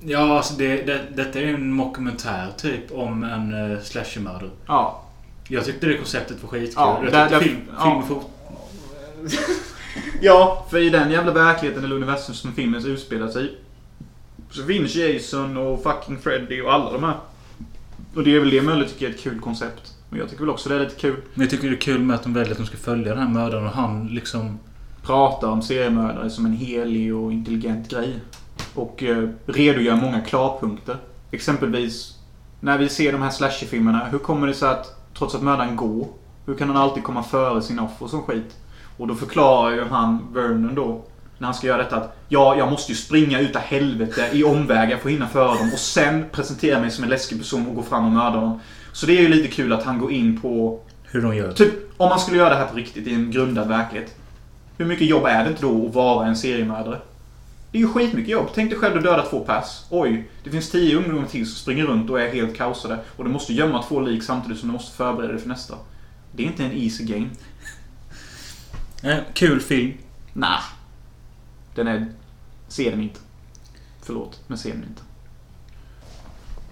Ja, alltså det, det, detta är ju en mockumentär typ om en uh, slashermördare. Ja. Jag tyckte det konceptet var skitkul. Ja, jag tyckte film, ja. fort... Ja, för i den jävla verkligheten eller universum som filmen utspelar sig i, Så finns Jason och fucking Freddy och alla de här. Och det är väl det Möller tycker är ett kul koncept. Och jag tycker väl också det är lite kul. Men jag tycker det är kul med att de väljer att de ska följa den här mördaren och han liksom... Pratar om seriemördare som en helig och intelligent grej. Och eh, redogör många klarpunkter. Exempelvis när vi ser de här slasherfilmerna. Hur kommer det sig att trots att mördaren går, hur kan han alltid komma före sin offer sån skit? Och då förklarar ju han, Vernon då, när han ska göra detta att ja, jag måste ju springa utav helvete i omvägar för att hinna före dem och sen presentera mig som en läskig person och gå fram och mörda dem. Så det är ju lite kul att han går in på Hur de gör. Typ, om man skulle göra det här på riktigt i en grundad verklighet. Hur mycket jobb är det inte då att vara en seriemördare? Det är ju skitmycket jobb. Tänk dig själv att döda två pers. Oj, det finns tio ungdomar till som springer runt och är helt kaosade. Och du måste gömma två lik samtidigt som du måste förbereda dig för nästa. Det är inte en easy game. Eh, kul film. Nah. Den är... Se den inte. Förlåt, men se den inte.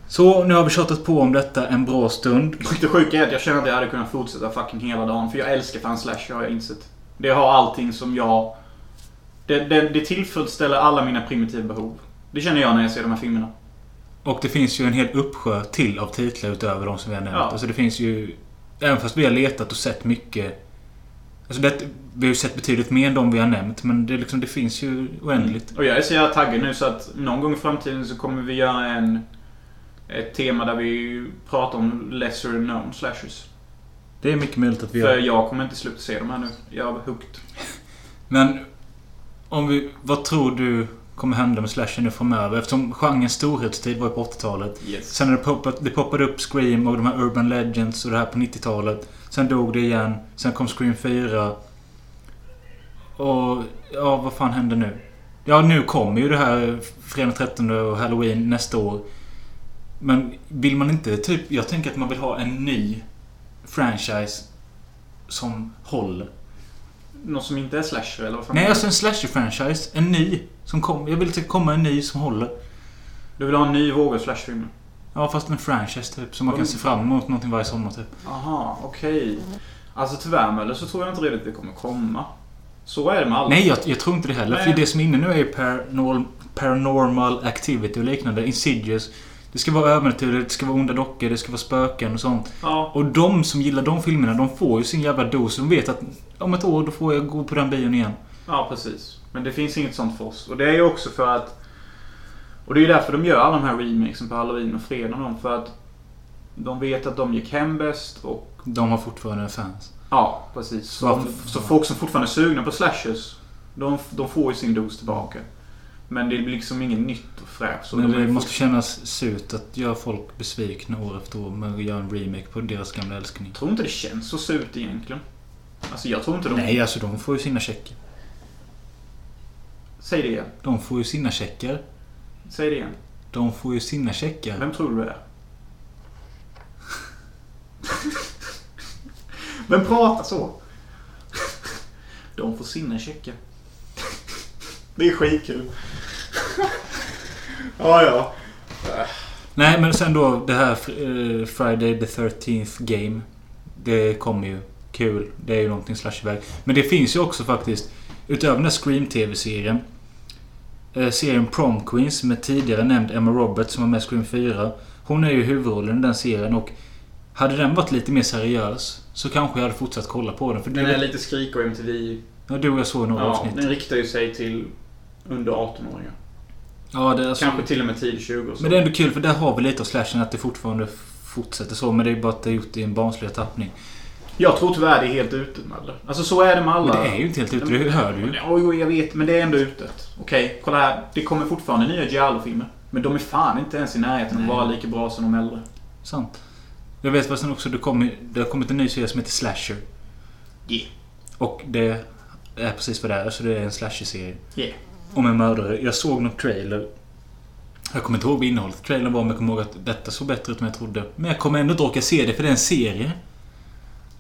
Så, nu har vi tjatat på om detta en bra stund. Det sjuka är att jag känner att jag hade kunnat fortsätta fucking hela dagen. För jag älskar fan slasher har jag insett. Det har allting som jag... Det, det, det tillfredsställer alla mina primitiva behov. Det känner jag när jag ser de här filmerna. Och det finns ju en hel uppsjö till av titlar utöver de som vi har nämnt. Ja. Alltså det finns ju... Även fast vi har letat och sett mycket... Alltså det, vi har ju sett betydligt mer än de vi har nämnt. Men det, är liksom, det finns ju oändligt. Och jag är så jävla taggad nu så att någon gång i framtiden så kommer vi göra en... Ett tema där vi pratar om lesser known slashers. Det är mycket möjligt att vi För gör. jag kommer inte sluta se de här nu. Jag är hooked. Men... Om vi... Vad tror du kommer hända med slasher nu framöver? Eftersom genrens storhetstid var på 80-talet. Yes. Sen har det poppat, det poppade upp Scream och de här Urban Legends och det här på 90-talet. Sen dog det igen. Sen kom Scream 4. Och... Ja, vad fan händer nu? Ja, nu kommer ju det här fredag 13 och Halloween nästa år. Men vill man inte typ... Jag tänker att man vill ha en ny franchise som håller. Något som inte är slasher eller vad fan? Nej, alltså en slasher-franchise. En ny. Som kom, jag vill att det ska komma en ny som håller. Du vill ha en ny våg av slashfilmer? Ja, fast en franchise typ. Så man kan se fram emot någonting varje sommar typ. Aha, okej. Alltså tyvärr Möller så tror jag inte riktigt det kommer komma. Så är det med alla. Nej, jag, jag tror inte det heller. Nej. För det som är inne nu är ju paranormal, paranormal activity och liknande. Insidious. Det ska vara övernaturligt, det ska vara onda dockor, det ska vara spöken och sånt. Ja, Och de som gillar de filmerna, de får ju sin jävla dos. De vet att om ett år, då får jag gå på den bion igen. ja, precis. Men det finns inget sånt för oss. Och det är ju också för att... Och det är ju därför de gör alla de här remakesen på Halloween och Fredag och dem, För att de vet att de gick hem bäst och... De har fortfarande fans. Ja, precis. Så, så folk som fortfarande är sugna på slashers, de, de får ju sin dos tillbaka. Men det blir liksom inget nytt och fräscht. Men det ju måste kännas surt att göra folk besvikna år efter år med att göra en remake på deras gamla älskling. Jag tror inte det känns så surt egentligen. Alltså jag tror inte de... Nej, alltså de får ju sina checkar. Säg det igen. De får ju sina checkar. Säg det igen. De får ju sina checkar. Vem tror du det är? Vem pratar så? De får sina checkar. Det är skitkul. ja, ja. Nej, men sen då det här eh, Friday the 13th Game. Det kommer ju. Kul. Det är ju någonting slashback. Men det finns ju också faktiskt, utöver den här Scream-TV-serien. Eh, serien Prom Queens med tidigare nämnd Emma Roberts som var med i Scream 4. Hon är ju huvudrollen i den serien och hade den varit lite mer seriös så kanske jag hade fortsatt kolla på den. För Den det, är lite skrik och MTV. ja, du och jag såg några Ja, avsnitt. den riktar ju sig till under 18-åringar. Ja, det är alltså, Kanske till och med tidigt 20 och så. Men det är ändå kul för där har vi lite av slashen att det fortfarande fortsätter så. Men det är bara att det är gjort i en barnsligare tappning. Jag tror tyvärr det är helt ute alla. Alltså så är det med alla. Men det är ju inte helt ute, det hör du ju. Ja, jo, jag vet. Men det är ändå utet. Okej, kolla här. Det kommer fortfarande nya Giallo-filmer. Men de är fan inte ens i närheten av att vara lika bra som de äldre. Sant. Jag vet förresten också, det, kom, det har kommit en ny serie som heter Slasher. Yeah. Och det är precis vad det är. Alltså det är en slasher-serie. Yeah. Om en mördare. Jag såg någon trailer. Jag kommer inte ihåg vad innehållet trailern var, men jag kommer ihåg att detta såg bättre ut än jag trodde. Men jag kommer ändå inte orka se det, för det är en serie.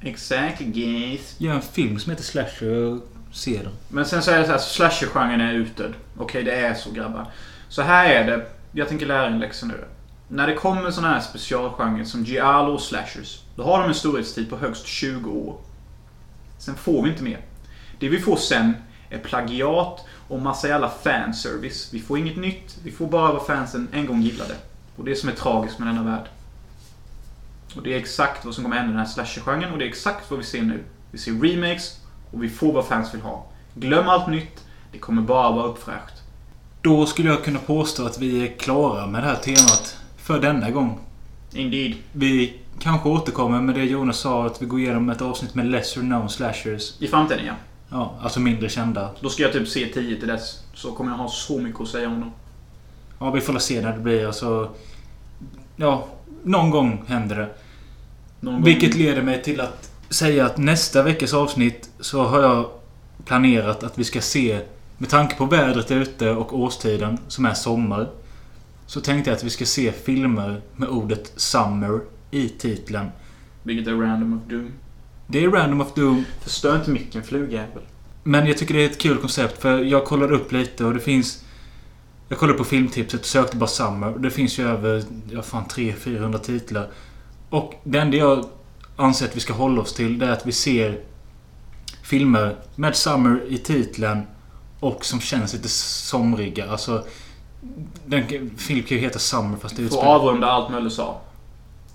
Exactly, guys. Gör en film som heter Slasher och se den. Men sen så är det så här, slasher-genren är utdöd. Okej, det är så grabbar. Så här är det. Jag tänker lära er en läxa nu. När det kommer såna här specialgenrer som Giallo och slashers. Då har de en storhetstid på högst 20 år. Sen får vi inte mer. Det vi får sen är plagiat och massa jävla fanservice. Vi får inget nytt. Vi får bara vad fansen en gång gillade. Och det är som är tragiskt med denna värld. Och det är exakt vad som kommer hända i den här slasher-genren och det är exakt vad vi ser nu. Vi ser remakes och vi får vad fans vill ha. Glöm allt nytt. Det kommer bara vara uppfräscht. Då skulle jag kunna påstå att vi är klara med det här temat för denna gång. Indeed. Vi kanske återkommer med det Jonas sa, att vi går igenom ett avsnitt med lesser known slashers. I framtiden ja. Ja, alltså mindre kända. Då ska jag typ se 10 till dess. Så kommer jag ha så mycket att säga om dem. Ja, vi får la se när det blir. Alltså, ja, någon gång händer det. Någon Vilket gång. leder mig till att säga att nästa veckas avsnitt så har jag planerat att vi ska se, med tanke på vädret ute och årstiden som är sommar, så tänkte jag att vi ska se filmer med ordet Summer i titeln. Vilket är random of doom. Det är Random of Doom, Förstör inte micken flugjävel. Men jag tycker det är ett kul koncept för jag kollade upp lite och det finns... Jag kollade på filmtipset och sökte bara Summer. Det finns ju över, ja fan 300-400 titlar. Och det enda jag anser att vi ska hålla oss till det är att vi ser filmer med Summer i titeln och som känns lite somriga. Alltså... Den film kan ju heta Summer fast det att utspelar... avrunda allt med USA.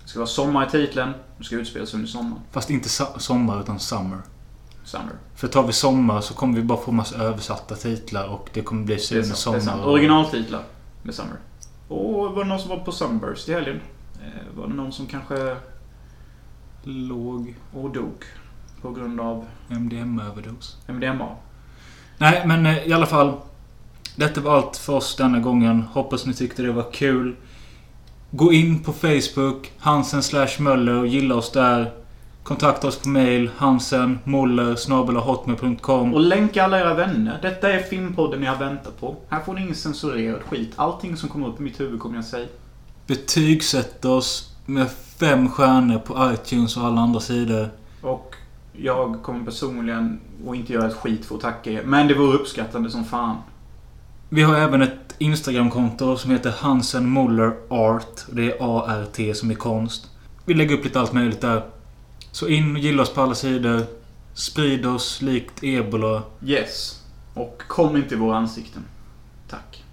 Det ska vara sommar i titeln. Det ska utspelas under sommaren. Fast inte sa- sommar utan Summer. Summer. För tar vi sommar så kommer vi bara få massa översatta titlar och det kommer bli sant. sommar. och- Originaltitlar med Summer. Och var det någon som var på Sunburst i helgen? Eh, Var det någon som kanske Låg och dog? På grund av MDMA-överdos. MDMA? Nej, men eh, i alla fall. Detta var allt för oss denna gången. Hoppas ni tyckte det var kul. Gå in på Facebook, Hansen slash Möller och gilla oss där. Kontakta oss på mail, hansen moller snabel-a-hotmail.com. Och länka alla era vänner. Detta är filmpodden ni har väntat på. Här får ni ingen censurerad skit. Allting som kommer upp i mitt huvud kommer jag säga. Betygsätt oss med fem stjärnor på iTunes och alla andra sidor. Och jag kommer personligen att inte göra ett skit för att tacka er. Men det vore uppskattande som fan. Vi har även ett Instagramkonto som heter Hansen Muller Art. Det är A-R-T som är konst. Vi lägger upp lite allt möjligt där. Så in och gilla oss på alla sidor. Sprid oss likt ebola. Yes. Och kom inte i våra ansikten. Tack.